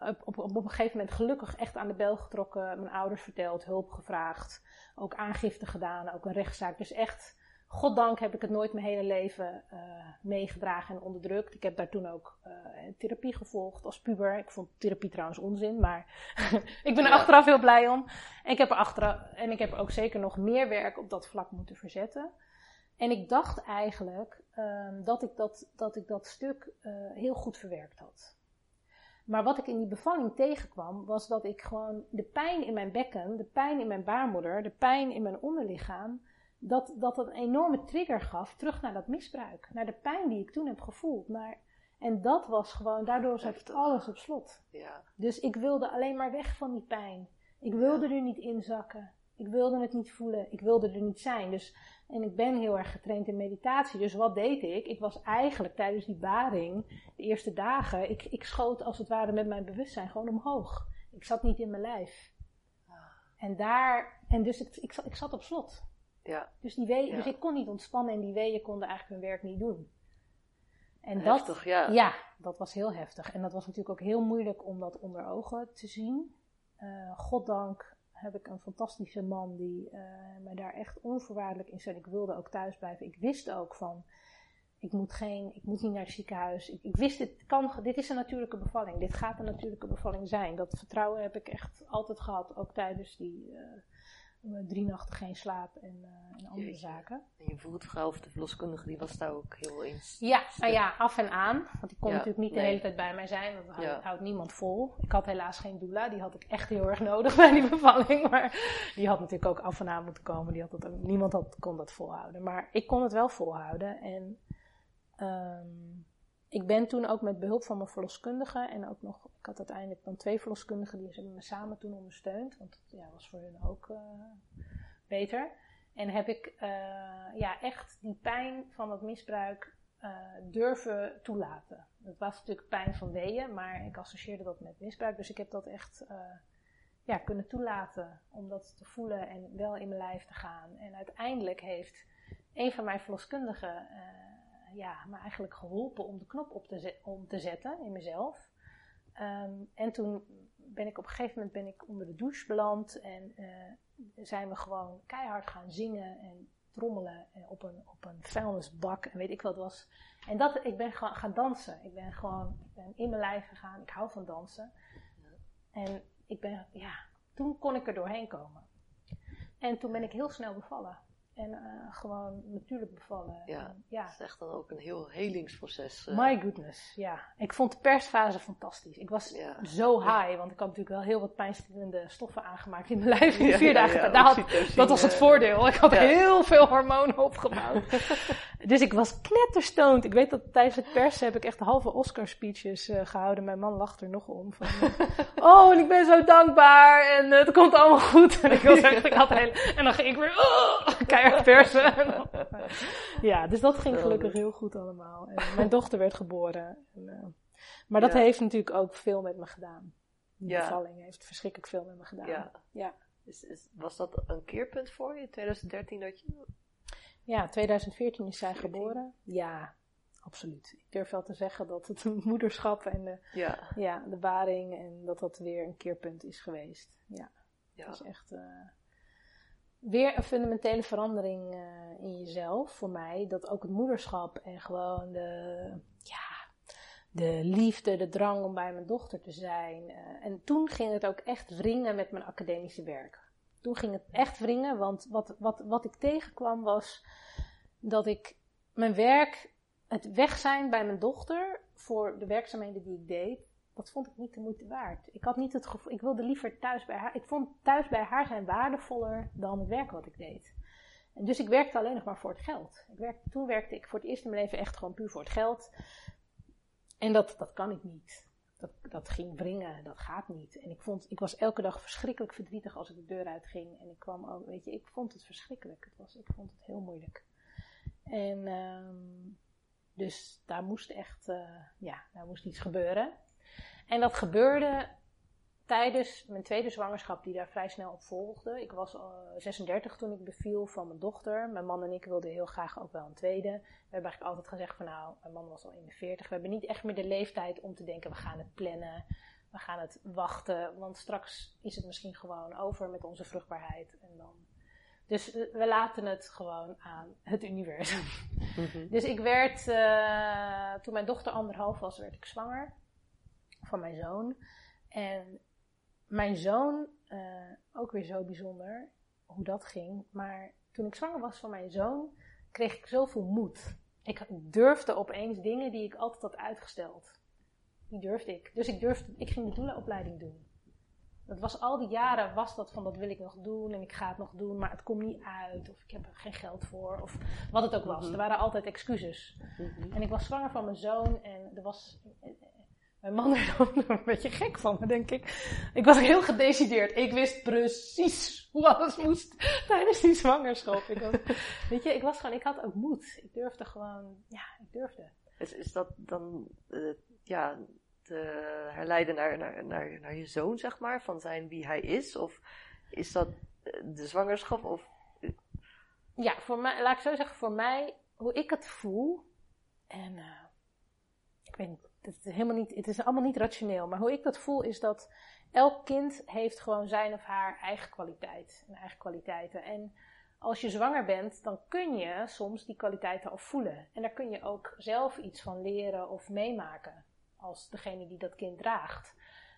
op, op, op, een gegeven moment gelukkig echt aan de bel getrokken. Mijn ouders verteld, hulp gevraagd. Ook aangifte gedaan, ook een rechtszaak. Dus echt goddank heb ik het nooit mijn hele leven uh, meegedragen en onderdrukt. Ik heb daar toen ook uh, therapie gevolgd als puber. Ik vond therapie trouwens onzin, maar ik ben er achteraf heel blij om. En ik, heb er achteraf, en ik heb ook zeker nog meer werk op dat vlak moeten verzetten. En ik dacht eigenlijk um, dat, ik dat, dat ik dat stuk uh, heel goed verwerkt had. Maar wat ik in die bevalling tegenkwam, was dat ik gewoon de pijn in mijn bekken, de pijn in mijn baarmoeder, de pijn in mijn onderlichaam, dat, dat een enorme trigger gaf terug naar dat misbruik. Naar de pijn die ik toen heb gevoeld. Maar, en dat was gewoon, daardoor zat alles op slot. Ja. Dus ik wilde alleen maar weg van die pijn. Ik wilde er niet inzakken. Ik wilde het niet voelen. Ik wilde er niet zijn. Dus, en ik ben heel erg getraind in meditatie. Dus wat deed ik? Ik was eigenlijk tijdens die baring, de eerste dagen, ik, ik schoot als het ware met mijn bewustzijn gewoon omhoog. Ik zat niet in mijn lijf. Ah. En daar, en dus ik, ik, ik zat op slot. Ja. Dus, die wee, dus ik kon niet ontspannen en die weeën konden eigenlijk hun werk niet doen. En heftig, dat, ja. ja, dat was heel heftig. En dat was natuurlijk ook heel moeilijk om dat onder ogen te zien. Uh, goddank heb ik een fantastische man die uh, mij daar echt onvoorwaardelijk in zet. Ik wilde ook thuis blijven. Ik wist ook van, ik moet, geen, ik moet niet naar het ziekenhuis. Ik, ik wist, dit, kan, dit is een natuurlijke bevalling. Dit gaat een natuurlijke bevalling zijn. Dat vertrouwen heb ik echt altijd gehad, ook tijdens die... Uh, drie nachten geen slaap en, en andere zaken. En je vroedvrouw of de verloskundige, die was daar ook heel eens. Ja, nou ja, af en aan. Want die kon natuurlijk niet de hele tijd bij mij zijn, want dat houdt, niemand vol. Ik had helaas geen doula, die had ik echt heel erg nodig bij die bevalling. Maar die had natuurlijk ook af en aan moeten komen. Die had dat, niemand had, kon dat volhouden. Maar ik kon het wel volhouden. En um, ik ben toen ook met behulp van mijn verloskundige en ook nog, ik had uiteindelijk dan twee verloskundigen, die hebben me samen toen ondersteund, want dat ja, was voor hun ook uh, beter. En heb ik uh, ja, echt die pijn van het misbruik uh, durven toelaten. Het was natuurlijk pijn van weeën, maar ik associeerde dat met misbruik, dus ik heb dat echt ja, kunnen toelaten om dat te voelen en wel in mijn lijf te gaan. En uiteindelijk heeft een van mijn verloskundigen ja, me eigenlijk geholpen om de knop op te, om te zetten in mezelf. Um, en toen ben ik op een gegeven moment ben ik onder de douche beland en uh, zijn we gewoon keihard gaan zingen en trommelen op een, op een vuilnisbak en weet ik wat was. En dat, ik ben gewoon gaan dansen. Ik ben gewoon ik ben in mijn lijf gegaan. Ik hou van dansen. En ik ben, ja, toen kon ik er doorheen komen. En toen ben ik heel snel bevallen. En uh, gewoon natuurlijk bevallen. Ja, en, ja. dat is echt dan ook een heel helingsproces. Uh. My goodness, ja. Ik vond de persfase fantastisch. Ik was ja. zo high, want ik had natuurlijk wel heel wat pijnstillende stoffen aangemaakt in mijn lijf in vier dagen. Daar had, dat was het voordeel. Ik had heel veel hormonen opgebouwd. dus ik was knetterstoond. Ik weet dat tijdens het persen heb ik echt halve Oscar speeches uh, gehouden. Mijn man lacht er nog om. Van, oh, en ik ben zo dankbaar en het komt allemaal goed. En ik was echt, ik had en dan ging ik weer, oh, keihard persen. ja, dus dat ging gelukkig heel goed allemaal. En mijn dochter werd geboren. En, uh, maar dat ja. heeft natuurlijk ook veel met me gedaan. Ja. bevalling heeft verschrikkelijk veel met me gedaan. Ja. ja. Is, is, was dat een keerpunt voor je, 2013 dat je... Ja, 2014 is zij geboren. Ja, absoluut. Ik durf wel te zeggen dat het moederschap en de, ja. Ja, de baring en dat dat weer een keerpunt is geweest. Ja, ja. dat is echt... Uh, weer een fundamentele verandering uh, in jezelf voor mij. Dat ook het moederschap en gewoon de, ja, de liefde, de drang om bij mijn dochter te zijn. Uh, en toen ging het ook echt wringen met mijn academische werk. Toen ging het echt wringen, want wat, wat, wat ik tegenkwam was dat ik mijn werk, het weg zijn bij mijn dochter voor de werkzaamheden die ik deed, dat vond ik niet de moeite waard. Ik had niet het gevoel, ik wilde liever thuis bij haar. Ik vond thuis bij haar zijn waardevoller dan het werk wat ik deed. En dus ik werkte alleen nog maar voor het geld. Ik werkte, toen werkte ik voor het eerst in mijn leven echt gewoon puur voor het geld. En dat, dat kan ik niet. Dat, dat ging wringen, dat gaat niet. En ik, vond, ik was elke dag verschrikkelijk verdrietig als ik de deur uitging. En ik kwam ook, weet je, ik vond het verschrikkelijk. Het was, ik vond het heel moeilijk. En um, dus daar moest echt, uh, ja, daar moest iets gebeuren. En dat gebeurde tijdens mijn tweede zwangerschap, die daar vrij snel op volgde. Ik was uh, 36 toen ik beviel van mijn dochter. Mijn man en ik wilden heel graag ook wel een tweede. We hebben eigenlijk altijd gezegd van nou, mijn man was al in de 40. We hebben niet echt meer de leeftijd om te denken, we gaan het plannen. We gaan het wachten, want straks is het misschien gewoon over met onze vruchtbaarheid. En dan... Dus we laten het gewoon aan het universum. Mm-hmm. Dus ik werd, uh, toen mijn dochter anderhalf was, werd ik zwanger van mijn zoon. En mijn zoon, uh, ook weer zo bijzonder hoe dat ging. Maar toen ik zwanger was van mijn zoon, kreeg ik zoveel moed. Ik durfde opeens dingen die ik altijd had uitgesteld. Die durfde ik. Dus ik, durfde, ik ging de doelenopleiding doen. Dat was al die jaren was dat van dat wil ik nog doen en ik ga het nog doen, maar het komt niet uit of ik heb er geen geld voor of wat het ook was. Er waren altijd excuses. En ik was zwanger van mijn zoon en er was mijn man er dan een beetje gek van me, denk ik. Ik was heel gedecideerd. Ik wist precies hoe alles moest tijdens die zwangerschap. Ik was, weet je, ik was gewoon, ik had ook moed. Ik durfde gewoon, ja, ik durfde. Is, is dat dan, uh, ja, te herleiden naar, naar, naar, naar je zoon, zeg maar, van zijn wie hij is? Of is dat de zwangerschap? Of... Ja, voor mij, laat ik zo zeggen, voor mij, hoe ik het voel, en uh, ik weet niet, het is, helemaal niet, het is allemaal niet rationeel. Maar hoe ik dat voel is dat elk kind heeft gewoon zijn of haar eigen kwaliteit. En eigen kwaliteiten. En als je zwanger bent, dan kun je soms die kwaliteiten al voelen. En daar kun je ook zelf iets van leren of meemaken. Als degene die dat kind draagt.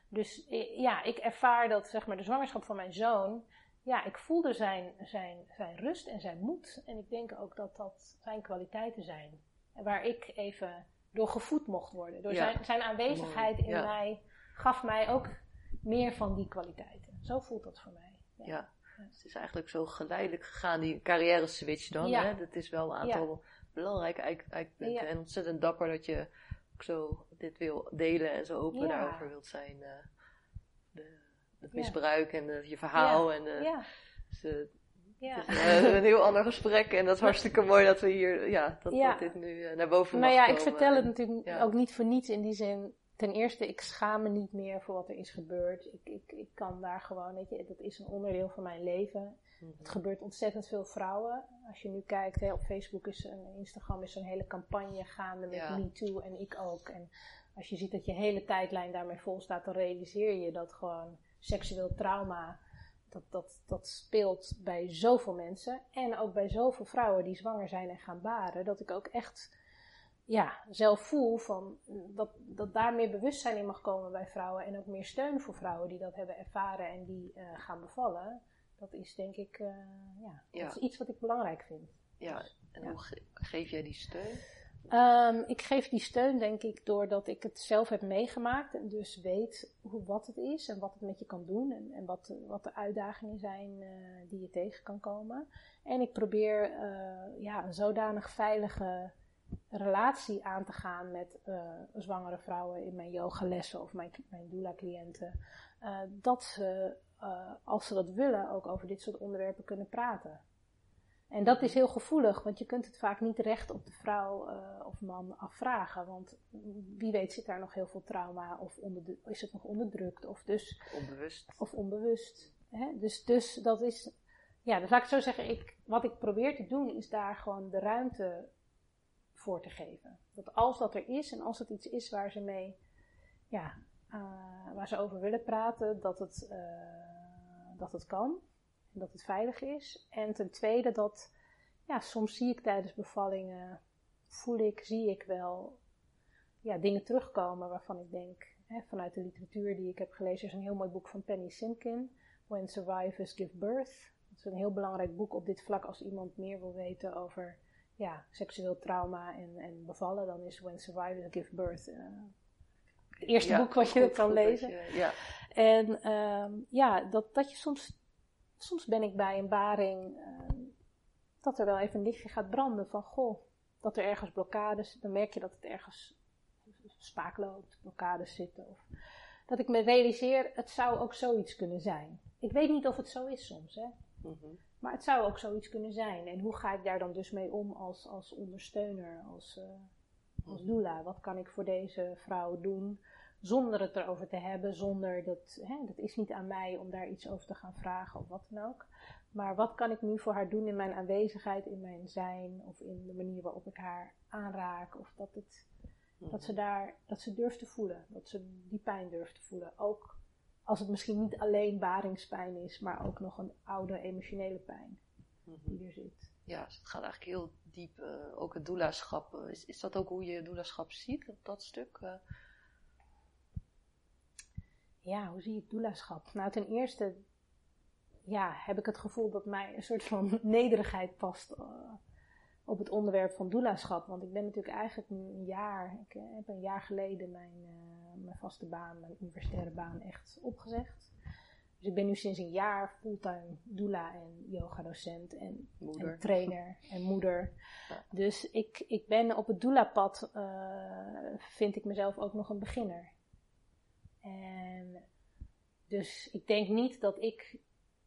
Dus ja, ik ervaar dat zeg maar, de zwangerschap van mijn zoon ja, ik voelde zijn, zijn, zijn rust en zijn moed. En ik denk ook dat dat zijn kwaliteiten zijn. Waar ik even door gevoed mocht worden. Door zijn, zijn aanwezigheid in mij gaf mij ook meer van die kwaliteiten. Zo voelt dat voor mij. Ja. Het is eigenlijk zo geleidelijk gegaan, die carrière switch dan. Hè? Dat is wel een aantal belangrijke eikpunten. En ontzettend dapper dat je ook zo dit wil delen en zo open daarover wilt zijn. Uh, de, het misbruik en je verhaal. En, uh, ja. Dus, uh, ja. een heel ander gesprek en dat is hartstikke mooi dat we hier, ja, dat, dat dit nu naar boven maar ja, ik vertel het natuurlijk ook niet voor niets in die zin ten eerste, ik schaam me niet meer voor wat er is gebeurd. Ik, ik, ik kan daar gewoon, weet je, dat is een onderdeel van mijn leven. Mhm. Het gebeurt ontzettend veel vrouwen. Als je nu kijkt, hè, op Facebook is en Instagram is een hele campagne gaande met ja. MeToo en ik ook. En als je ziet dat je hele tijdlijn daarmee vol staat, dan realiseer je dat gewoon seksueel trauma, dat, dat, dat speelt bij zoveel mensen. En ook bij zoveel vrouwen die zwanger zijn en gaan baren. Dat ik ook echt ja, zelf voel van, dat, dat daar meer bewustzijn in mag komen bij vrouwen en ook meer steun voor vrouwen die dat hebben ervaren en die uh, gaan bevallen. Dat is denk ik uh, ja, ja. Dat is iets wat ik belangrijk vind. Ja, dus, en hoe geef jij die steun? Um, ik geef die steun denk ik doordat ik het zelf heb meegemaakt en dus weet hoe, wat het is en wat het met je kan doen en, en wat, wat de uitdagingen zijn uh, die je tegen kan komen. En ik probeer ja, een zodanig veilige relatie aan te gaan met uh, zwangere vrouwen in mijn yogalessen of mijn, mijn doula-cliënten. Dat ze, als ze dat willen, ook over dit soort onderwerpen kunnen praten. En dat is heel gevoelig, want je kunt het vaak niet recht op de vrouw of man afvragen. Want wie weet zit daar nog heel veel trauma of onder de, is het nog onderdrukt of dus... Onbewust. Of onbewust. Hè? Dus, dus dat is... Ja, dus laat ik zo zeggen, ik, wat ik probeer te doen is daar gewoon de ruimte voor te geven. Dat als dat er is en als het iets is waar ze mee, ja, uh, waar ze over willen praten, dat het, uh, dat het kan. En dat het veilig is. En ten tweede dat, ja, soms zie ik tijdens bevallingen, voel ik, zie ik wel, ja, dingen terugkomen waarvan ik denk, hè, vanuit de literatuur die ik heb gelezen, is een heel mooi boek van Penny Simkin, When Survivors Give Birth. Dat is een heel belangrijk boek op dit vlak als iemand meer wil weten over ja, seksueel trauma en, en bevallen, dan is When Survivors Give Birth uh, het eerste boek wat je kan lezen. ja. En uh, ja, dat, dat je soms, soms ben ik bij een baring, uh, dat er wel even een lichtje gaat branden van, goh, dat er ergens blokkades, dan merk je dat het ergens spaak loopt, blokkades zitten. Of, dat ik me realiseer, het zou ook zoiets kunnen zijn. Ik weet niet of het zo is soms, hè. Mm maar het zou ook zoiets kunnen zijn. En hoe ga ik daar dan dus mee om als, als ondersteuner, als, uh, als doula? Wat kan ik voor deze vrouw doen zonder het erover te hebben, zonder dat, hè, dat is niet aan mij om daar iets over te gaan vragen of wat dan ook. Maar wat kan ik nu voor haar doen in mijn aanwezigheid, in mijn zijn of in de manier waarop ik haar aanraak of dat, het, dat ze daar, dat ze durft te voelen, dat ze die pijn durft te voelen. Ook als het misschien niet alleen baringspijn is, maar ook nog een oude emotionele pijn mhm. die er zit. Ja, dus het gaat eigenlijk heel diep. Uh, ook het doulaschap. Uh, is, is dat ook hoe je doulaschap ziet, op dat stuk? Uh? Ja, hoe zie ik doulaschap? Nou, ten eerste ja, heb ik het gevoel dat mij een soort van nederigheid past op het onderwerp van doulaschap. Want ik ben natuurlijk eigenlijk een jaar, ik heb een jaar geleden mijn mijn vaste baan, mijn universitaire baan echt opgezegd. Dus ik ben nu sinds een jaar fulltime doula en yoga docent en, en trainer en moeder. Dus ik, ik ben op het doula pad, uh, vind ik mezelf ook nog een beginner. Dus ik denk niet dat ik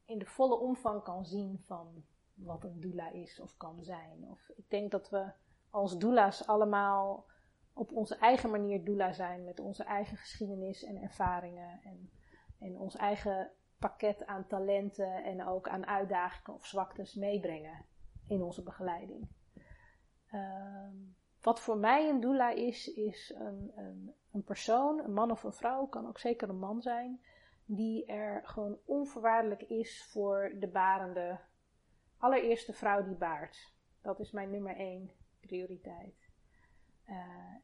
in de volle omvang kan zien van wat een doula is of kan zijn. Of ik denk dat we als doula's allemaal op onze eigen manier doula zijn met onze eigen geschiedenis en ervaringen en, en ons eigen pakket aan talenten en ook aan uitdagingen of zwaktes meebrengen in onze begeleiding. Ehm, wat voor mij een doula is, is een, een, een, persoon, een man of een vrouw, kan ook zeker een man zijn, die er gewoon onvoorwaardelijk is voor de barende, allereerste vrouw die baart. Dat is mijn nummer één prioriteit. Uh,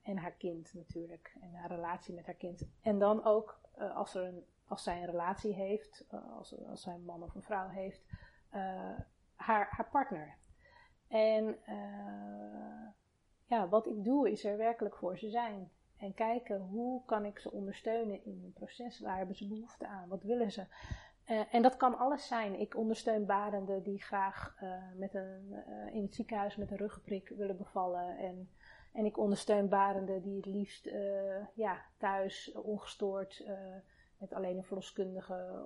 en haar kind natuurlijk. En haar relatie met haar kind. En dan ook, uh, als er een als zij een relatie heeft, als, als zij een man of een vrouw heeft, haar, haar partner. En ja, wat ik doe is er werkelijk voor ze zijn. En kijken hoe kan ik ze ondersteunen in hun proces. Waar hebben ze behoefte aan? Wat willen ze? Uh, en dat kan alles zijn. Ik ondersteun barenden die graag uh, met een, uh, in het ziekenhuis met een ruggenprik willen bevallen. En, en ik ondersteun barenden die het liefst ja, thuis ongestoord met alleen een verloskundige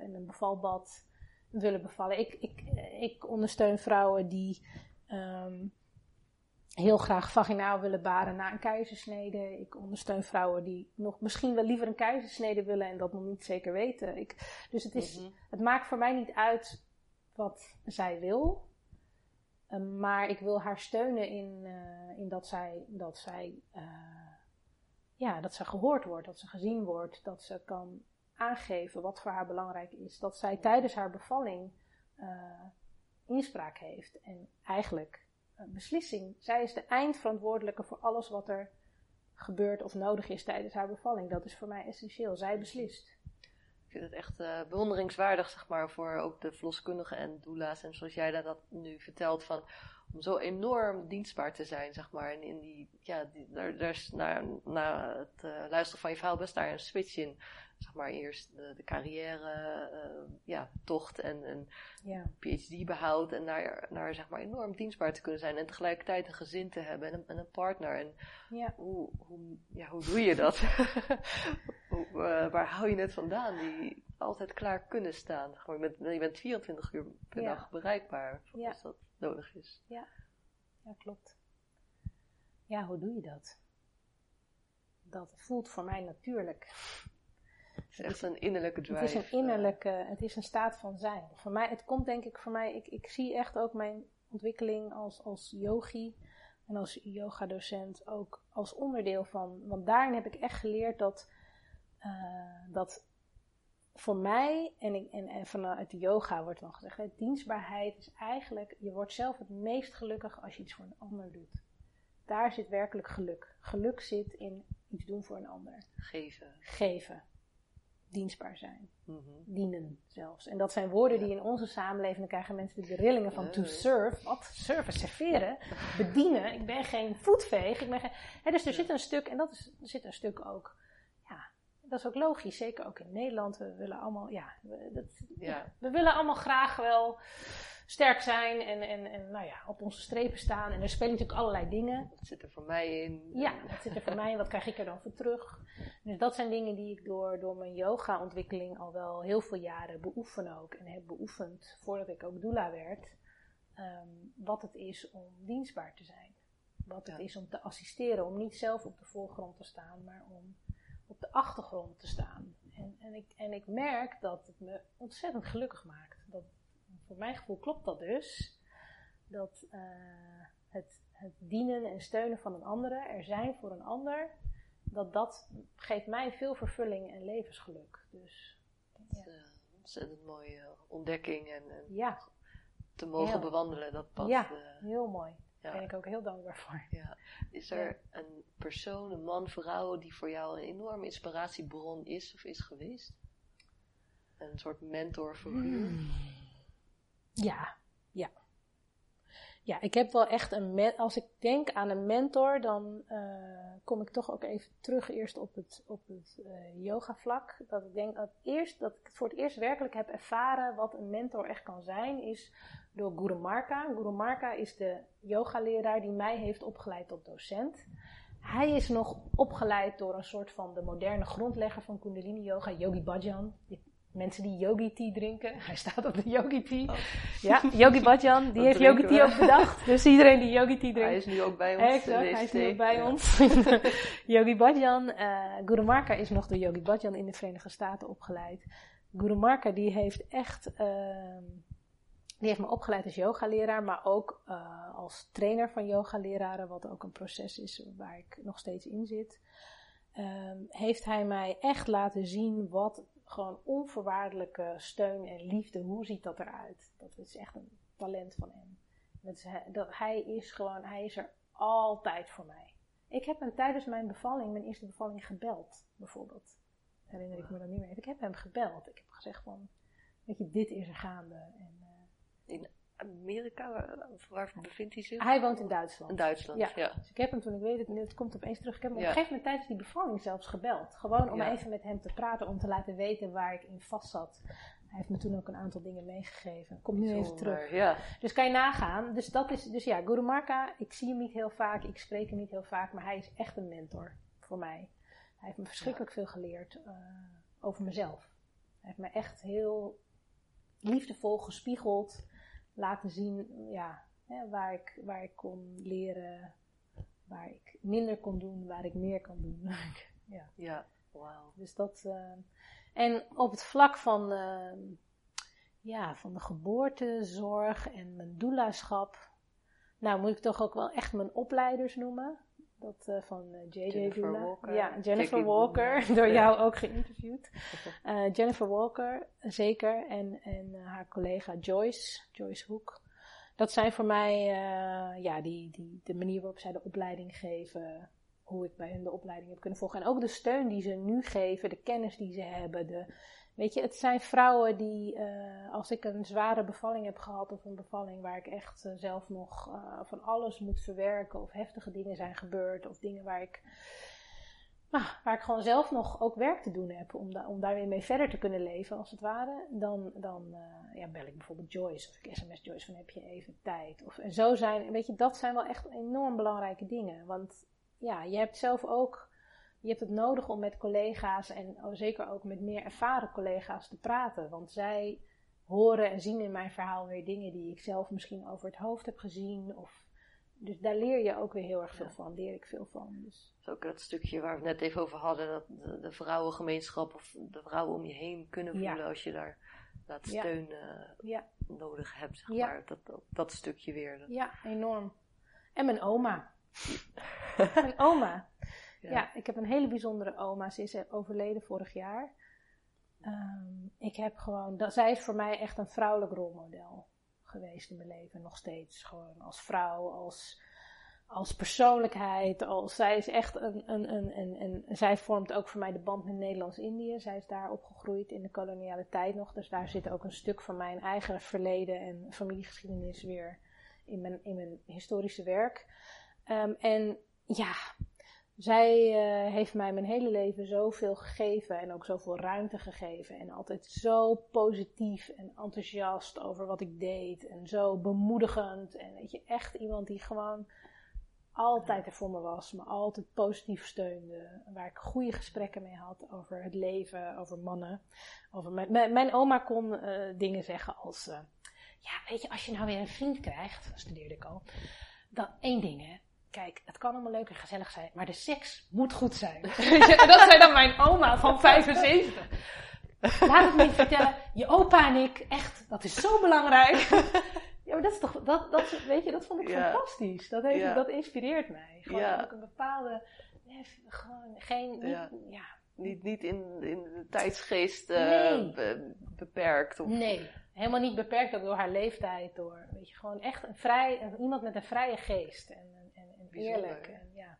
en een bevalbad willen bevallen. Ik, ik, ik ondersteun vrouwen die um, heel graag vaginaal willen baren na een keizersnede. Ik ondersteun vrouwen die nog misschien wel liever een keizersnede willen en dat nog niet zeker weten. Ik, dus het, is, mhm. het maakt voor mij niet uit wat zij wil. Uh, maar ik wil haar steunen in, uh, in dat zij, dat zij, uh, ja, dat ze gehoord wordt, dat ze gezien wordt, dat ze kan aangeven wat voor haar belangrijk is. Dat zij tijdens haar bevalling inspraak heeft. En eigenlijk beslissing. Zij is de eindverantwoordelijke voor alles wat er gebeurt of nodig is tijdens haar bevalling. Dat is voor mij essentieel. Zij beslist. Ik vind het echt uh, bewonderingswaardig, zeg maar, voor ook de verloskundigen en doula's. En zoals jij dat nu vertelt, van, om zo enorm dienstbaar te zijn, zeg maar. En in die, ja, daar, daar is na, het uh, luisteren van je verhaal best daar een switch in zeg maar eerst de, de carrière uh, ja, tocht en een ja. PhD behoud en naar, naar zeg maar enorm dienstbaar te kunnen zijn en tegelijkertijd een gezin te hebben en een, en een partner. En ja. Hoe, hoe, ja, hoe doe je dat? hoe, uh, waar hou je het vandaan? Die altijd klaar kunnen staan. Gewoon, je, bent, je bent 24 uur per ja. dag bereikbaar als dat nodig is. Ja. ja, klopt. Ja, hoe doe je dat? Dat voelt voor mij natuurlijk. Het is echt een innerlijke drive. Het is een innerlijke, het is een staat van zijn. Voor mij, het komt denk ik voor mij, ik, ik zie echt ook mijn ontwikkeling als, als yogi en als yoga-docent ook als onderdeel van. Want daarin heb ik echt geleerd dat, uh, dat voor mij, en, ik, en, en vanuit de yoga wordt dan gezegd, hè, dienstbaarheid is eigenlijk, je wordt zelf het meest gelukkig als je iets voor een ander doet. Daar zit werkelijk geluk. Geluk zit in iets doen voor een ander. Geven. Geven dienstbaar zijn. Mhm. Dienen zelfs. En dat zijn woorden die in onze samenleving, dan krijgen mensen de rillingen van to serve. Wat? Serven, serveren, bedienen. Ik ben geen voetveeg. Ik ben geen, dus er zit een stuk, en dat is, er zit een stuk ook, ja, dat is ook logisch. Zeker ook in Nederland. We willen allemaal, ja, we, dat, ja. we willen allemaal graag wel sterk zijn en, en, en nou ja, op onze strepen staan. En er spelen natuurlijk allerlei dingen. Wat zit er voor mij in? Ja, wat zit er voor mij in? Wat krijg ik er dan voor terug? Dus dat zijn dingen die ik door, door mijn yoga-ontwikkeling al wel heel veel jaren beoefen ook. En heb beoefend voordat ik ook doula werd. Um, wat het is om dienstbaar te zijn. Wat het is om te assisteren. Om niet zelf op de voorgrond te staan, maar om op de achtergrond te staan. En, en, ik, en ik merk dat het me ontzettend gelukkig maakt. Dat, voor mijn gevoel klopt dat dus. Dat uh, het, het dienen en steunen van een andere, er zijn voor een ander, dat dat geeft mij veel vervulling en levensgeluk. Dus, dat is ja. een ontzettend mooie ontdekking en, en ja. te mogen bewandelen. Dat pad. Ja, uh, heel mooi. Daar ben ik ook heel dankbaar voor. Ja. Is er een persoon, een man, vrouw die voor jou een enorme inspiratiebron is of is geweest? Een soort mentorfiguur? Hmm. Ja, ja. Ja, ik heb wel echt een. Als ik denk aan een mentor, dan uh, kom ik toch ook even terug eerst op het, op het uh, yoga-vlak. Dat ik denk dat, eerst, dat ik voor het eerst werkelijk heb ervaren wat een mentor echt kan zijn, is door Guru Marka. Guru Marka is de yogaleraar die mij heeft opgeleid tot docent. Hij is nog opgeleid door een soort van de moderne grondlegger van Kundalini Yoga, Yogi Bhajan mensen die yogi tea drinken. Hij staat op de yogi tea. Oh. Ja, Yogi Bhajan, die heeft yogi tea ook bedacht. Dus iedereen die yogi tea drinkt. Hij is nu ook bij ons. Exact, hij is nu ook bij ons. yogi Bhajan, uh, Guru Marka is nog door Yogi Bhajan in de Verenigde Staten opgeleid. Guru Marka die heeft echt, uh, die heeft me opgeleid als yogaleraar, maar ook uh, als trainer van yogaleraren, wat ook een proces is waar ik nog steeds in zit. Um, heeft hij mij echt laten zien wat gewoon onvoorwaardelijke steun en liefde. Hoe ziet dat eruit? Dat is echt een talent van hem. Dat, dat hij is gewoon, hij is er altijd voor mij. Ik heb hem tijdens mijn bevalling, mijn eerste bevalling, gebeld, bijvoorbeeld. herinner ik me dan niet meer. Ik heb hem gebeld. Ik heb gezegd van, weet je, dit is er gaande. En, uh, in Amerika, waar, waar, bevindt hij zich? Hij woont in Duitsland. In Duitsland, ja. ja. Dus ik heb hem toen, ik weet het, het komt opeens terug. Ik heb hem op een gegeven moment tijdens die bevalling zelfs gebeld. Gewoon om even met hem te praten, om te laten weten waar ik in vast zat. Hij heeft me toen ook een aantal dingen meegegeven. Komt nu even terug. Ja. Dus kan je nagaan. Dus dat is, dus ja, Guru Marka, ik zie hem niet heel vaak, ik spreek hem niet heel vaak, maar hij is echt een mentor voor mij. Hij heeft me verschrikkelijk veel geleerd uh, over mezelf. Hij heeft me echt heel liefdevol gespiegeld, laten zien ja, hè, waar, ik, waar ik kon leren, waar ik minder kon doen, waar ik meer kan doen. ja, ja wauw. Dus dat. Uh, en op het vlak van, uh, ja, van de geboortezorg en mijn doulaschap. Nou, moet ik toch ook wel echt mijn opleiders noemen. Dat uh, van J.J. Jennifer Doula. Walker. Ja, Jennifer Walker. Door jou ook geïnterviewd. Uh, Jennifer Walker, zeker. En, en haar collega Joyce, Joyce Hoek. Dat zijn voor mij, ja, die, die, de manier waarop zij de opleiding geven hoe ik bij hen de opleiding heb kunnen volgen. En ook de steun die ze nu geven, de kennis die ze hebben. De, weet je, het zijn vrouwen die, uh, als ik een zware bevalling heb gehad of een bevalling waar ik echt uh, zelf nog uh, van alles moet verwerken of heftige dingen zijn gebeurd of dingen waar ik, nou, waar ik gewoon zelf nog ook werk te doen heb om, da om daar mee verder te kunnen leven als het ware, dan, dan ja, bel ik bijvoorbeeld Joyce of ik sms Joyce van heb je even tijd. Of, en zo zijn, weet je, dat zijn wel echt enorm belangrijke dingen, want ja, je hebt zelf ook, je hebt het nodig om met collega's en zeker ook met meer ervaren collega's te praten. Want zij horen en zien in mijn verhaal weer dingen die ik zelf misschien over het hoofd heb gezien. Of, dus daar leer je ook weer heel erg veel ja. van, leer ik veel van. Dus. is ook dat stukje waar we het net even over hadden, dat de, de vrouwengemeenschap of de vrouwen om je heen kunnen voelen ja. als je daar dat steun uh, nodig hebt, zeg maar. Dat, dat, dat, stukje weer. Dat... Ja, enorm. En mijn oma. Mijn oma. Ja. ik heb een hele bijzondere oma. Ze is overleden vorig jaar. Um, ik heb gewoon, dat, zij is voor mij echt een vrouwelijk rolmodel geweest in mijn leven. Nog steeds. Gewoon als vrouw, als, als persoonlijkheid. Als, zij is echt een, een, een, een, zij vormt ook voor mij de band met Nederlands-Indië. Zij is daar opgegroeid in de koloniale tijd nog. Dus daar zit ook een stuk van mijn eigen verleden en familiegeschiedenis weer in mijn, in mijn historische werk. Um, en ja, zij uh, heeft mij mijn hele leven zoveel gegeven en ook zoveel ruimte gegeven. En altijd zo positief en enthousiast over wat ik deed. En zo bemoedigend. En weet je, echt iemand die gewoon altijd er voor me was. Me altijd positief steunde. Waar ik goede gesprekken mee had over het leven, over mannen. Over mijn, mijn, oma kon uh, dingen zeggen als... Uh, ja, weet je, als je nou weer een vriend krijgt, studeerde ik al. Dan één ding, hè kijk, het kan allemaal leuk en gezellig zijn, maar de seks moet goed zijn. dat zei dan mijn oma van 75. Laat het me niet vertellen, je opa en ik, echt, dat is zo belangrijk. ja, maar dat is toch, dat, dat, weet je, dat vond ik fantastisch. Dat, heeft, dat inspireert mij. Gewoon ook een bepaalde, nee, gewoon geen, niet, ja. Niet, niet in, in de tijdsgeest uh, nee. be, beperkt. Of... Nee, helemaal niet beperkt ook door haar leeftijd. Door, weet je, gewoon echt een vrij, iemand met een vrije geest. En, Eerlijk. En, ja.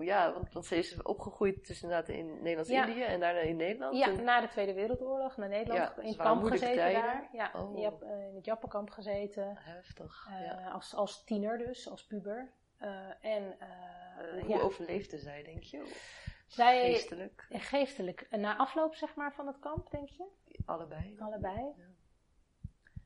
ja, want, want ze is opgegroeid dus inderdaad in Nederlands-Indië ja. en daarna in Nederland. Ja, na de Tweede Wereldoorlog naar Nederland. Ja, in het kamp gezeten tijden. daar. Ja, oh. Uh, in het Jappenkamp gezeten. Heftig. Uh, ja. als, als tiener dus, als puber. Uh, en, hoe overleefde zij, denk je? Zij, geestelijk? Geestelijk. Na afloop zeg maar van het kamp, denk je? Allebei. Allebei.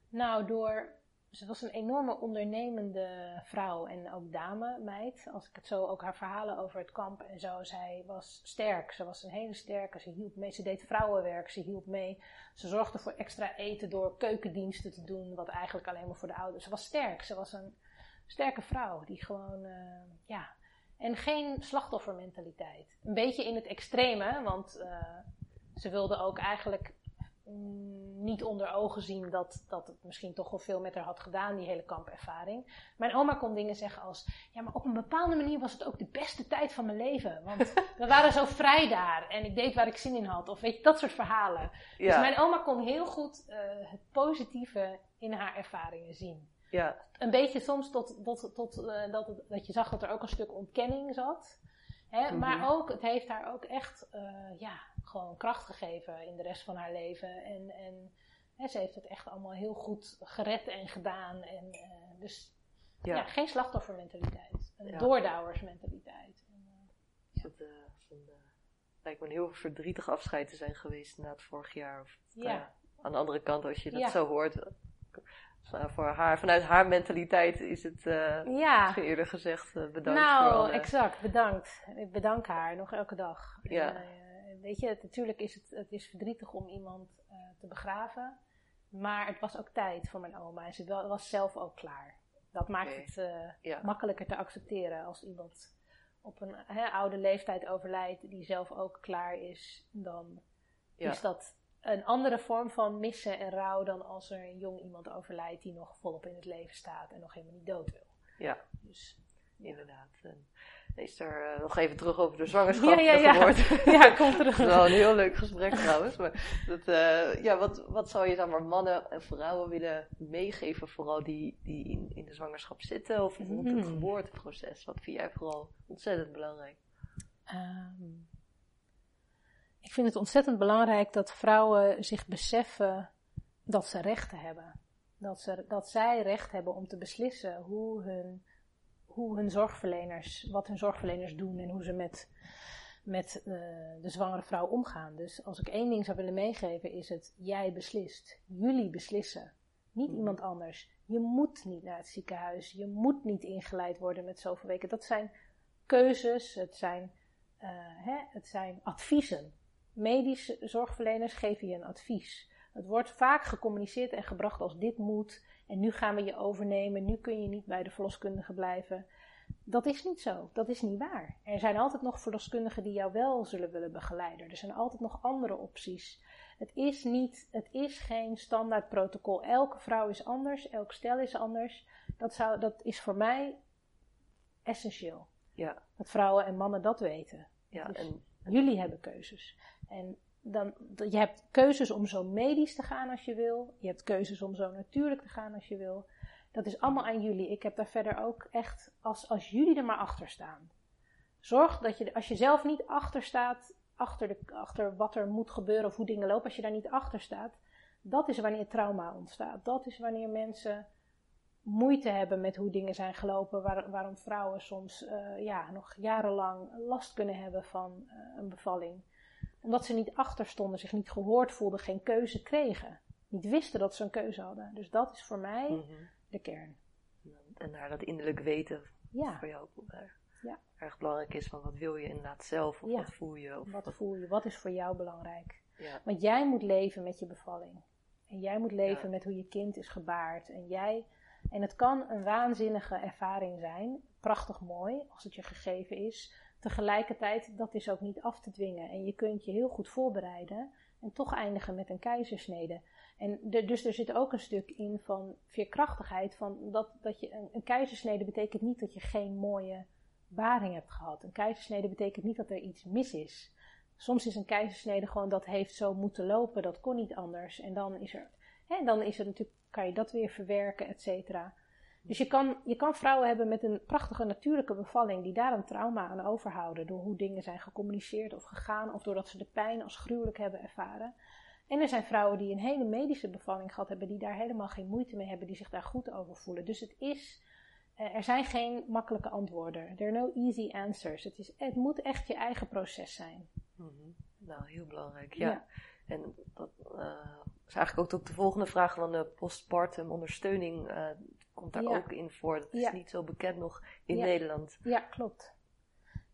Nou, door ze was een enorme ondernemende vrouw en ook dame, meid. Als ik het zo, ook haar verhalen over het kamp en zo. Zij was sterk. Ze was een hele sterke. Ze hielp mee. Ze deed vrouwenwerk. Ze hielp mee. Ze zorgde voor extra eten door keukendiensten te doen. Wat eigenlijk alleen maar voor de ouders. Ze was sterk. Ze was een sterke vrouw. Die gewoon, uh, ja. En geen slachtoffermentaliteit. Een beetje in het extreme. Want uh, ze wilde ook eigenlijk niet onder ogen zien dat, dat het misschien toch wel veel met haar had gedaan, die hele kampervaring. Mijn oma kon dingen zeggen als, ja, maar op een bepaalde manier was het ook de beste tijd van mijn leven. Want we waren zo vrij daar en ik deed waar ik zin in had. Of weet je, dat soort verhalen. Ja. Dus mijn oma kon heel goed uh, het positieve in haar ervaringen zien. Ja. Een beetje soms tot, tot, tot uh, dat, dat je zag dat er ook een stuk ontkenning zat. Hè? Mm -hmm. Maar ook, het heeft haar ook echt, uh, ja, gewoon kracht gegeven in de rest van haar leven. En, en hè, ze heeft het echt allemaal heel goed gered en gedaan. En, uh, dus ja. ja. geen slachtoffermentaliteit. Een ja. doordouwersmentaliteit. En, uh, het, lijkt me een heel verdrietig afscheid te zijn geweest na het vorig jaar. Of, ja. aan de andere kant, als je dat zo hoort, voor haar, vanuit haar mentaliteit is het uh, ja. eerder gezegd uh, bedankt. Nou, voor alle... exact, bedankt. Ik bedank haar nog elke dag. Ja. Uh, weet je, het, natuurlijk is het, het is verdrietig om iemand te begraven. Maar het was ook tijd voor mijn oma en ze was zelf ook klaar. Dat maakt het ja. makkelijker te accepteren als iemand op een oude leeftijd overlijdt die zelf ook klaar is. Dan ja. is dat een andere vorm van missen en rouw dan als er een jong iemand overlijdt die nog volop in het leven staat en nog helemaal niet dood wil. Ja, dus, inderdaad. Is er uh, nog even terug over de zwangerschap ja, ja, ja. ja, komt terug. Wel een heel leuk gesprek trouwens. Maar dat, uh, ja, wat, wat zou je dan maar mannen en vrouwen willen meegeven, vooral die, die in, in de zwangerschap zitten of in het hmm. geboorteproces? Wat vind jij vooral ontzettend belangrijk? Um, ik vind het ontzettend belangrijk dat vrouwen zich beseffen dat ze rechten hebben. Dat, ze, dat zij recht hebben om te beslissen hoe hun, hoe hun zorgverleners, wat hun zorgverleners doen en hoe ze met, met uh, de zwangere vrouw omgaan. Dus als ik één ding zou willen meegeven, is het: jij beslist. Jullie beslissen. Niet mhm. iemand anders. Je moet niet naar het ziekenhuis. Je moet niet ingeleid worden met zoveel weken. Dat zijn keuzes, het zijn, uh, hè, het zijn adviezen medische zorgverleners geven je een advies. Het wordt vaak gecommuniceerd en gebracht als dit moet en nu gaan we je overnemen, nu kun je niet bij de verloskundige blijven. Dat is niet zo, dat is niet waar. Er zijn altijd nog verloskundigen die jou wel zullen willen begeleiden. Er zijn altijd nog andere opties. Het is niet, het is geen standaard protocol. Elke vrouw is anders, elk stel is anders. Dat, zou, dat is voor mij essentieel. Ja. Dat vrouwen en mannen dat weten. Ja, dus en... Jullie hebben keuzes. En dan, je hebt keuzes om zo medisch te gaan als je wil. Je hebt keuzes om zo natuurlijk te gaan als je wil. Dat is allemaal aan jullie. Ik heb daar verder ook echt, als, als jullie er maar achter staan. Zorg dat je, als je zelf niet achter staat, achter, de, achter wat er moet gebeuren of hoe dingen lopen, als je daar niet achter staat, dat is wanneer trauma ontstaat. Dat is wanneer mensen moeite hebben met hoe dingen zijn gelopen, waar, waarom vrouwen soms uh, ja, nog jarenlang last kunnen hebben van uh, een bevalling omdat ze niet achter stonden, zich niet gehoord voelden, geen keuze kregen. Niet wisten dat ze een keuze hadden. Dus dat is voor mij mhm. de kern. En daar dat innerlijk weten ja. voor jou ook erg, ja. erg belangrijk is. Van wat wil je inderdaad zelf of wat voel je? Of wat voel je? Wat is voor jou belangrijk? Ja. Want jij moet leven met je bevalling. En jij moet leven met hoe je kind is gebaard. En jij... En het kan een waanzinnige ervaring zijn. Prachtig mooi, als het je gegeven is. Tegelijkertijd, dat is ook niet af te dwingen. En je kunt je heel goed voorbereiden en toch eindigen met een keizersnede. En dus er zit ook een stuk in van veerkrachtigheid. Van dat, dat je een, een keizersnede betekent niet dat je geen mooie baring hebt gehad. Een keizersnede betekent niet dat er iets mis is. Soms is een keizersnede gewoon dat heeft zo moeten lopen, dat kon niet anders. En dan is er, hè, dan is er natuurlijk, kan je dat weer verwerken, et cetera. Dus je kan, je kan vrouwen hebben met een prachtige natuurlijke bevalling die daar een trauma aan overhouden door hoe dingen zijn gecommuniceerd of gegaan of doordat ze de pijn als gruwelijk hebben ervaren. En er zijn vrouwen die een hele medische bevalling gehad hebben die daar helemaal geen moeite mee hebben, die zich daar goed over voelen. Dus het is, eh, er zijn geen makkelijke antwoorden. There are no easy answers. Het, is, het moet echt je eigen proces zijn. Mm Nou, heel belangrijk, ja. En dat uh, is eigenlijk ook de volgende vraag van de postpartum ondersteuning. Uh, komt daar ook in voor. Dat is niet zo bekend nog in Nederland. Ja, klopt.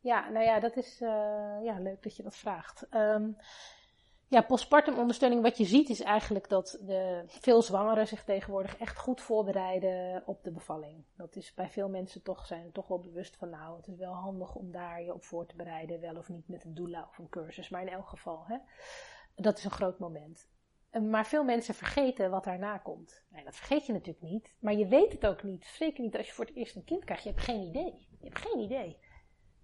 Ja, nou ja, dat is uh, ja, leuk dat je dat vraagt. Um, ja, postpartum ondersteuning, wat je ziet is eigenlijk dat de, veel zwangeren zich tegenwoordig echt goed voorbereiden op de bevalling. Dat is bij veel mensen toch, zijn toch wel bewust van nou, het is wel handig om daar je op voor te bereiden, wel of niet met een doula of een cursus, maar in elk geval, hè, dat is een groot moment. Maar veel mensen vergeten wat daarna komt. Nee, dat vergeet je natuurlijk niet. Maar je weet het ook niet. Zeker niet als je voor het eerst een kind krijgt. Je hebt geen idee. Je hebt geen idee.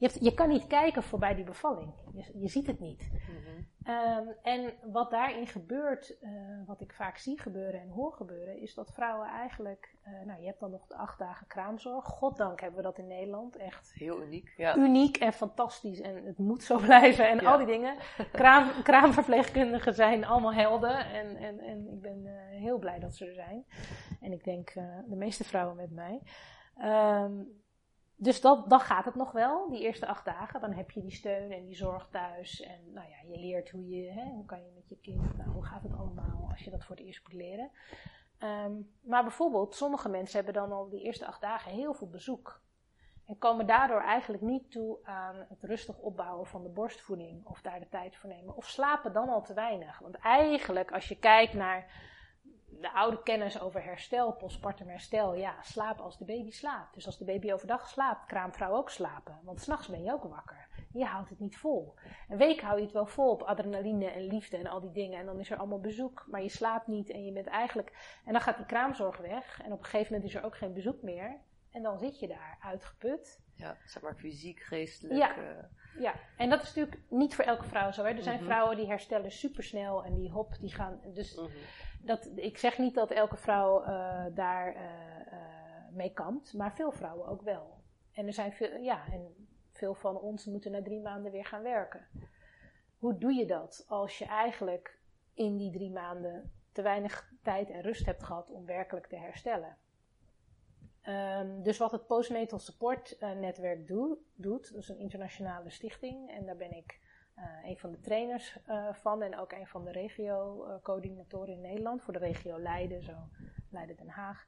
Je, hebt, je kan niet kijken voorbij die bevalling. Je, je ziet het niet. Mhm. Ehm, en wat daarin gebeurt, uh, wat ik vaak zie gebeuren en hoor gebeuren, is dat vrouwen eigenlijk, uh, nou je hebt dan nog de acht dagen kraamzorg. Goddank hebben we dat in Nederland. Echt heel uniek. Ja. Uniek en fantastisch. En het moet zo blijven en al die dingen. Kraam, kraamverpleegkundigen zijn allemaal helden. En, en, en ik ben uh, heel blij dat ze er zijn. En ik denk de meeste vrouwen met mij. Um, dus dat, dan gaat het nog wel, die eerste acht dagen. Dan heb je die steun en die zorg thuis. En nou ja, je leert hoe, je, hè, hoe kan je met je kind, nou, hoe gaat het allemaal als je dat voor het eerst moet leren. Um, maar bijvoorbeeld, sommige mensen hebben dan al die eerste acht dagen heel veel bezoek. En komen daardoor eigenlijk niet toe aan het rustig opbouwen van de borstvoeding. Of daar de tijd voor nemen. Of slapen dan al te weinig. Want eigenlijk, als je kijkt naar de oude kennis over herstel, postpartum herstel, ja, slaap als de baby slaapt. Dus als de baby overdag slaapt, kraamvrouw ook slapen. Want s'nachts ben je ook wakker. Je houdt het niet vol. Een week hou je het wel vol op adrenaline en liefde en al die dingen. En dan is er allemaal bezoek, maar je slaapt niet en je bent eigenlijk... En dan gaat die kraamzorg weg en op een gegeven moment is er ook geen bezoek meer. En dan zit je daar uitgeput. Ja, zeg maar fysiek, geestelijk. Ja, uh... ja. en dat is natuurlijk niet voor elke vrouw zo. Hè. Er zijn mhm. vrouwen die herstellen supersnel en die hop, die gaan... Dus... Mhm dat, ik zeg niet dat elke vrouw uh, daar uh, mee kampt, maar veel vrouwen ook wel. En er zijn veel, ja, en veel van ons moeten na drie maanden weer gaan werken. Hoe doe je dat als je eigenlijk in die drie maanden te weinig tijd en rust hebt gehad om werkelijk te herstellen? Um, dus wat het Postnatal Support Netwerk doet, dat is een internationale stichting en daar ben ik uh, een van de trainers uh, van en ook een van de regio-coördinatoren in Nederland voor de regio Leiden, zo Leiden Den Haag.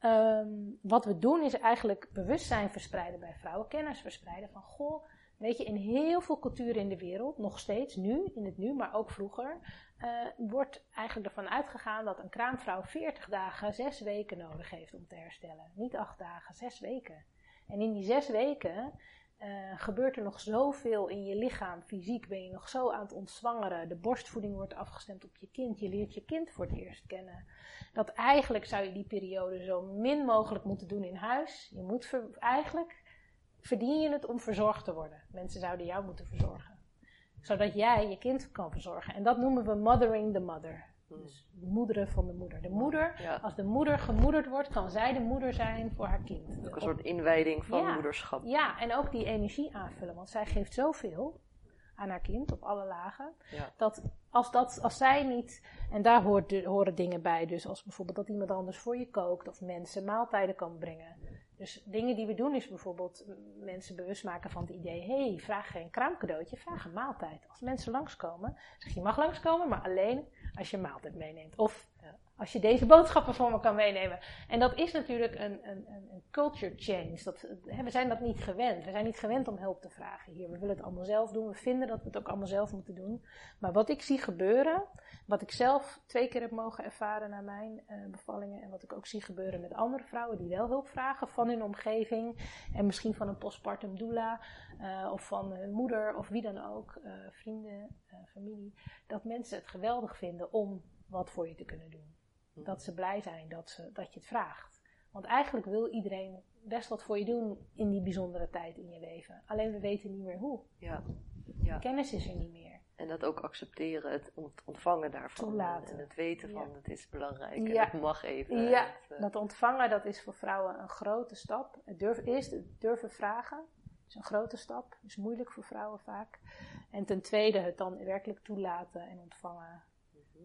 Um, wat we doen is eigenlijk bewustzijn verspreiden bij vrouwen, kennis verspreiden van goh, weet je, in heel veel culturen in de wereld, nog steeds nu, in het nu, maar ook vroeger, uh, wordt eigenlijk ervan uitgegaan dat een kraamvrouw 40 dagen, 6 weken nodig heeft om te herstellen. Niet 8 dagen, 6 weken. En in die 6 weken uh, gebeurt er nog zoveel in je lichaam, fysiek ben je nog zo aan het ontzwangeren. De borstvoeding wordt afgestemd op je kind. Je leert je kind voor het eerst kennen. Dat eigenlijk zou je die periode zo min mogelijk moeten doen in huis. Je moet eigenlijk verdien je het om verzorgd te worden. Mensen zouden jou moeten verzorgen. Zodat jij je kind kan verzorgen. En dat noemen we mothering the mother. Dus moederen van de moeder. De moeder, als de moeder gemoederd wordt, kan zij de moeder zijn voor haar kind. Ook een soort inwijding van moederschap. Ja, en ook die energie aanvullen. Want zij geeft zoveel aan haar kind op alle lagen. Dat als, dat als zij niet, en daar hoort, horen dingen bij, dus als bijvoorbeeld dat iemand anders voor je kookt of mensen maaltijden kan brengen. Dus dingen die we doen is bijvoorbeeld mensen bewust maken van het idee: hey, vraag geen kraamcadeautje, vraag een maaltijd. Als mensen langskomen, zeg je mag langskomen, maar alleen als je een maaltijd meeneemt. Of als je deze boodschappen voor me kan meenemen. En dat is natuurlijk een, een, een culture change. Dat, we zijn dat niet gewend. We zijn niet gewend om hulp te vragen hier. We willen het allemaal zelf doen. We vinden dat we het ook allemaal zelf moeten doen. Maar wat ik zie gebeuren, wat ik zelf twee keer heb mogen ervaren na mijn uh, bevallingen. En wat ik ook zie gebeuren met andere vrouwen die wel hulp vragen van hun omgeving. En misschien van een postpartum doula. Uh, of van hun moeder of wie dan ook. Uh, vrienden, familie. Dat mensen het geweldig vinden om wat voor je te kunnen doen. Dat ze blij zijn dat, ze, dat je het vraagt. Want eigenlijk wil iedereen best wat voor je doen in die bijzondere tijd in je leven. Alleen we weten niet meer hoe. Ja. ja. Kennis is er niet meer. En dat ook accepteren, het ontvangen daarvan. Toelaten. En het weten van het is belangrijk ja. en het mag even. Ja, eh, dat ontvangen dat is voor vrouwen een grote stap. Het durf, eerst het durven vragen is een grote stap. is moeilijk voor vrouwen vaak. En ten tweede het dan werkelijk toelaten en ontvangen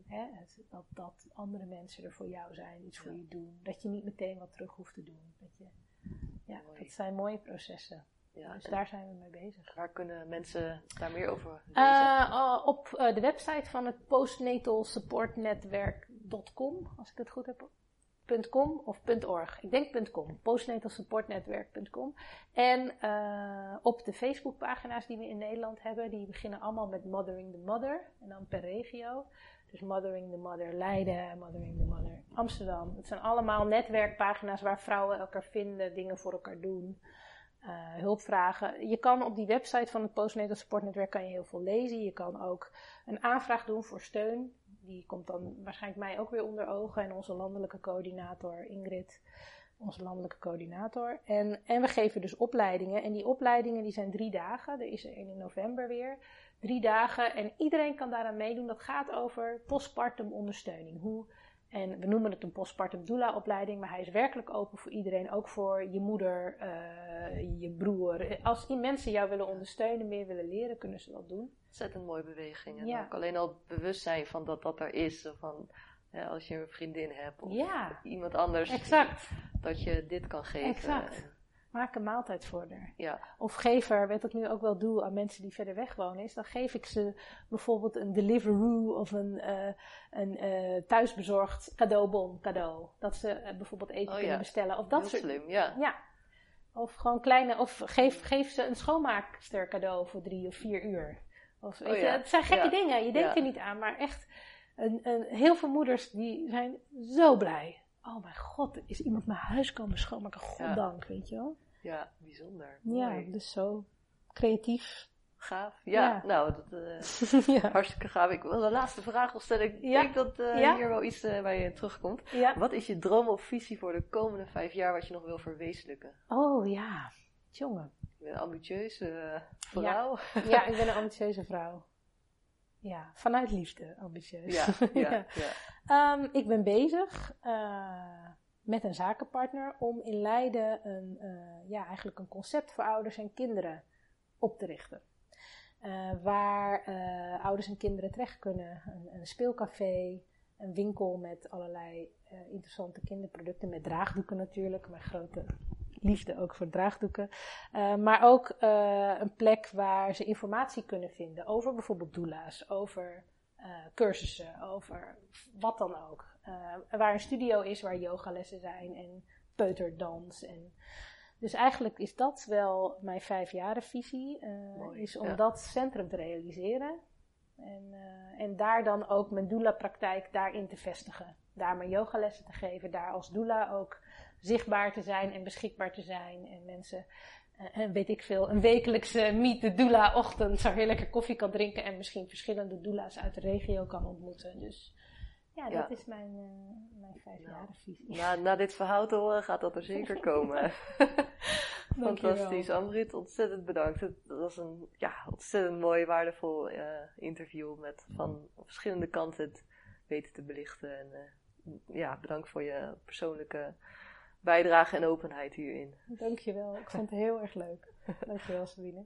Hè, dat, dat andere mensen er voor jou zijn, iets voor je doen. Dat je niet meteen wat terug hoeft te doen. Dat, je, ja, dat zijn mooie processen. Ja, dus daar zijn we mee bezig. Waar kunnen mensen daar meer over lezen? Uh, op uh, de website van het postnatalsupportnetwerk.com, als ik het goed heb. .com of .org. Ik denk .com. Postnatalsupportnetwerk.com. En uh, op de Facebookpagina's die we in Nederland hebben, die beginnen allemaal met Mothering the Mother. En dan per regio. Dus Mothering the Mother Leiden, Mothering the Mother Amsterdam. Het zijn allemaal netwerkpagina's waar vrouwen elkaar vinden, dingen voor elkaar doen, uh, hulp vragen. Je kan op die website van het Postnatal Support Netwerk kan je heel veel lezen. Je kan ook een aanvraag doen voor steun. Die komt dan waarschijnlijk mij ook weer onder ogen en onze landelijke coördinator Ingrid. onze landelijke coördinator. En, en we geven dus opleidingen. En die opleidingen die zijn drie dagen. Er is er een in november weer. Drie dagen. En iedereen kan daaraan meedoen. Dat gaat over postpartum ondersteuning. Hoe, en we noemen het een postpartum doula opleiding. Maar hij is werkelijk open voor iedereen. Ook voor je moeder, uh, je broer. Als die mensen jou willen ondersteunen, meer willen leren, kunnen ze dat doen. Ontzettend mooie beweging. En ja. ook alleen al bewustzijn van dat dat er is. Van, ja, als je een vriendin hebt of ja. iemand anders. Exact. Dat je dit kan geven. Exact. Maak een maaltijd voor haar. Ja. Of geef er, wat ik nu ook wel doe aan mensen die verder weg wonen, is dan geef ik ze bijvoorbeeld een Deliveroo of een, uh, een uh, thuisbezorgd cadeaubon cadeau. Dat ze uh, bijvoorbeeld eten oh, kunnen ja. bestellen. Of dat Heel soort, slim, ja. ja. Of gewoon kleine, of geef, geef ze een schoonmaakster cadeau voor drie of vier uur. Of, weet Oh, je, ja. het zijn gekke dingen, je denkt er niet aan, maar echt, een, een, heel veel moeders die zijn zo blij. Oh mijn god, is iemand mijn huis komen schoonmaken? Goddank, weet je wel. Ja, bijzonder. Ja, Mooi. dus zo creatief. Gaaf. Ja, Ja. nou, dat, eh, ja. hartstikke gaaf. Ik wil de laatste vraag nog stellen. Ik Ja. denk dat eh, Ja. hier wel iets eh, bij je terugkomt. ja. Wat is je droom of visie voor de komende vijf jaar wat je nog wil verwezenlijken? Oh ja, jongen. Je bent een ambitieuze vrouw. Ja, ik ben een ambitieuze vrouw. Ja, vanuit liefde ambitieus. Ja, ja, ja. Ehm, ik ben bezig eh, met een zakenpartner om in Leiden een, eh, ja, eigenlijk een concept voor ouders en kinderen op te richten. Eh, waar ouders en kinderen terecht kunnen. Een, een speelcafé, een winkel met allerlei interessante kinderproducten. Met draagdoeken natuurlijk. Mijn grote liefde ook voor draagdoeken. Eh, maar ook eh, een plek waar ze informatie kunnen vinden over bijvoorbeeld doula's, over eh, cursussen, over wat dan ook. Waar een studio is waar yogalessen zijn en peuterdans. En dus eigenlijk is dat wel mijn vijfjarenvisie. Mooi, is om ja. dat centrum te realiseren. En, en daar dan ook mijn doula-praktijk daarin te vestigen. Daar mijn yogalessen te geven. Daar als doula ook zichtbaar te zijn en beschikbaar te zijn. En mensen, eh, en weet ik veel, een wekelijkse meet the doula ochtend. Waar je lekker koffie kan drinken. En misschien verschillende doula's uit de regio kan ontmoeten. Dus ja, Ja. dat is mijn, eh mijn vijfjarenvisie. Na, na dit verhaal te horen gaat dat er zeker komen. Fantastisch. Amrit, ontzettend bedankt. Het was een ja, ontzettend mooi, waardevol eh, interview met van verschillende kanten het weten te belichten. En eh, ja, bedankt voor je persoonlijke bijdrage en openheid hierin. Dankjewel. Ik vond het heel erg leuk. Dankjewel Sabine.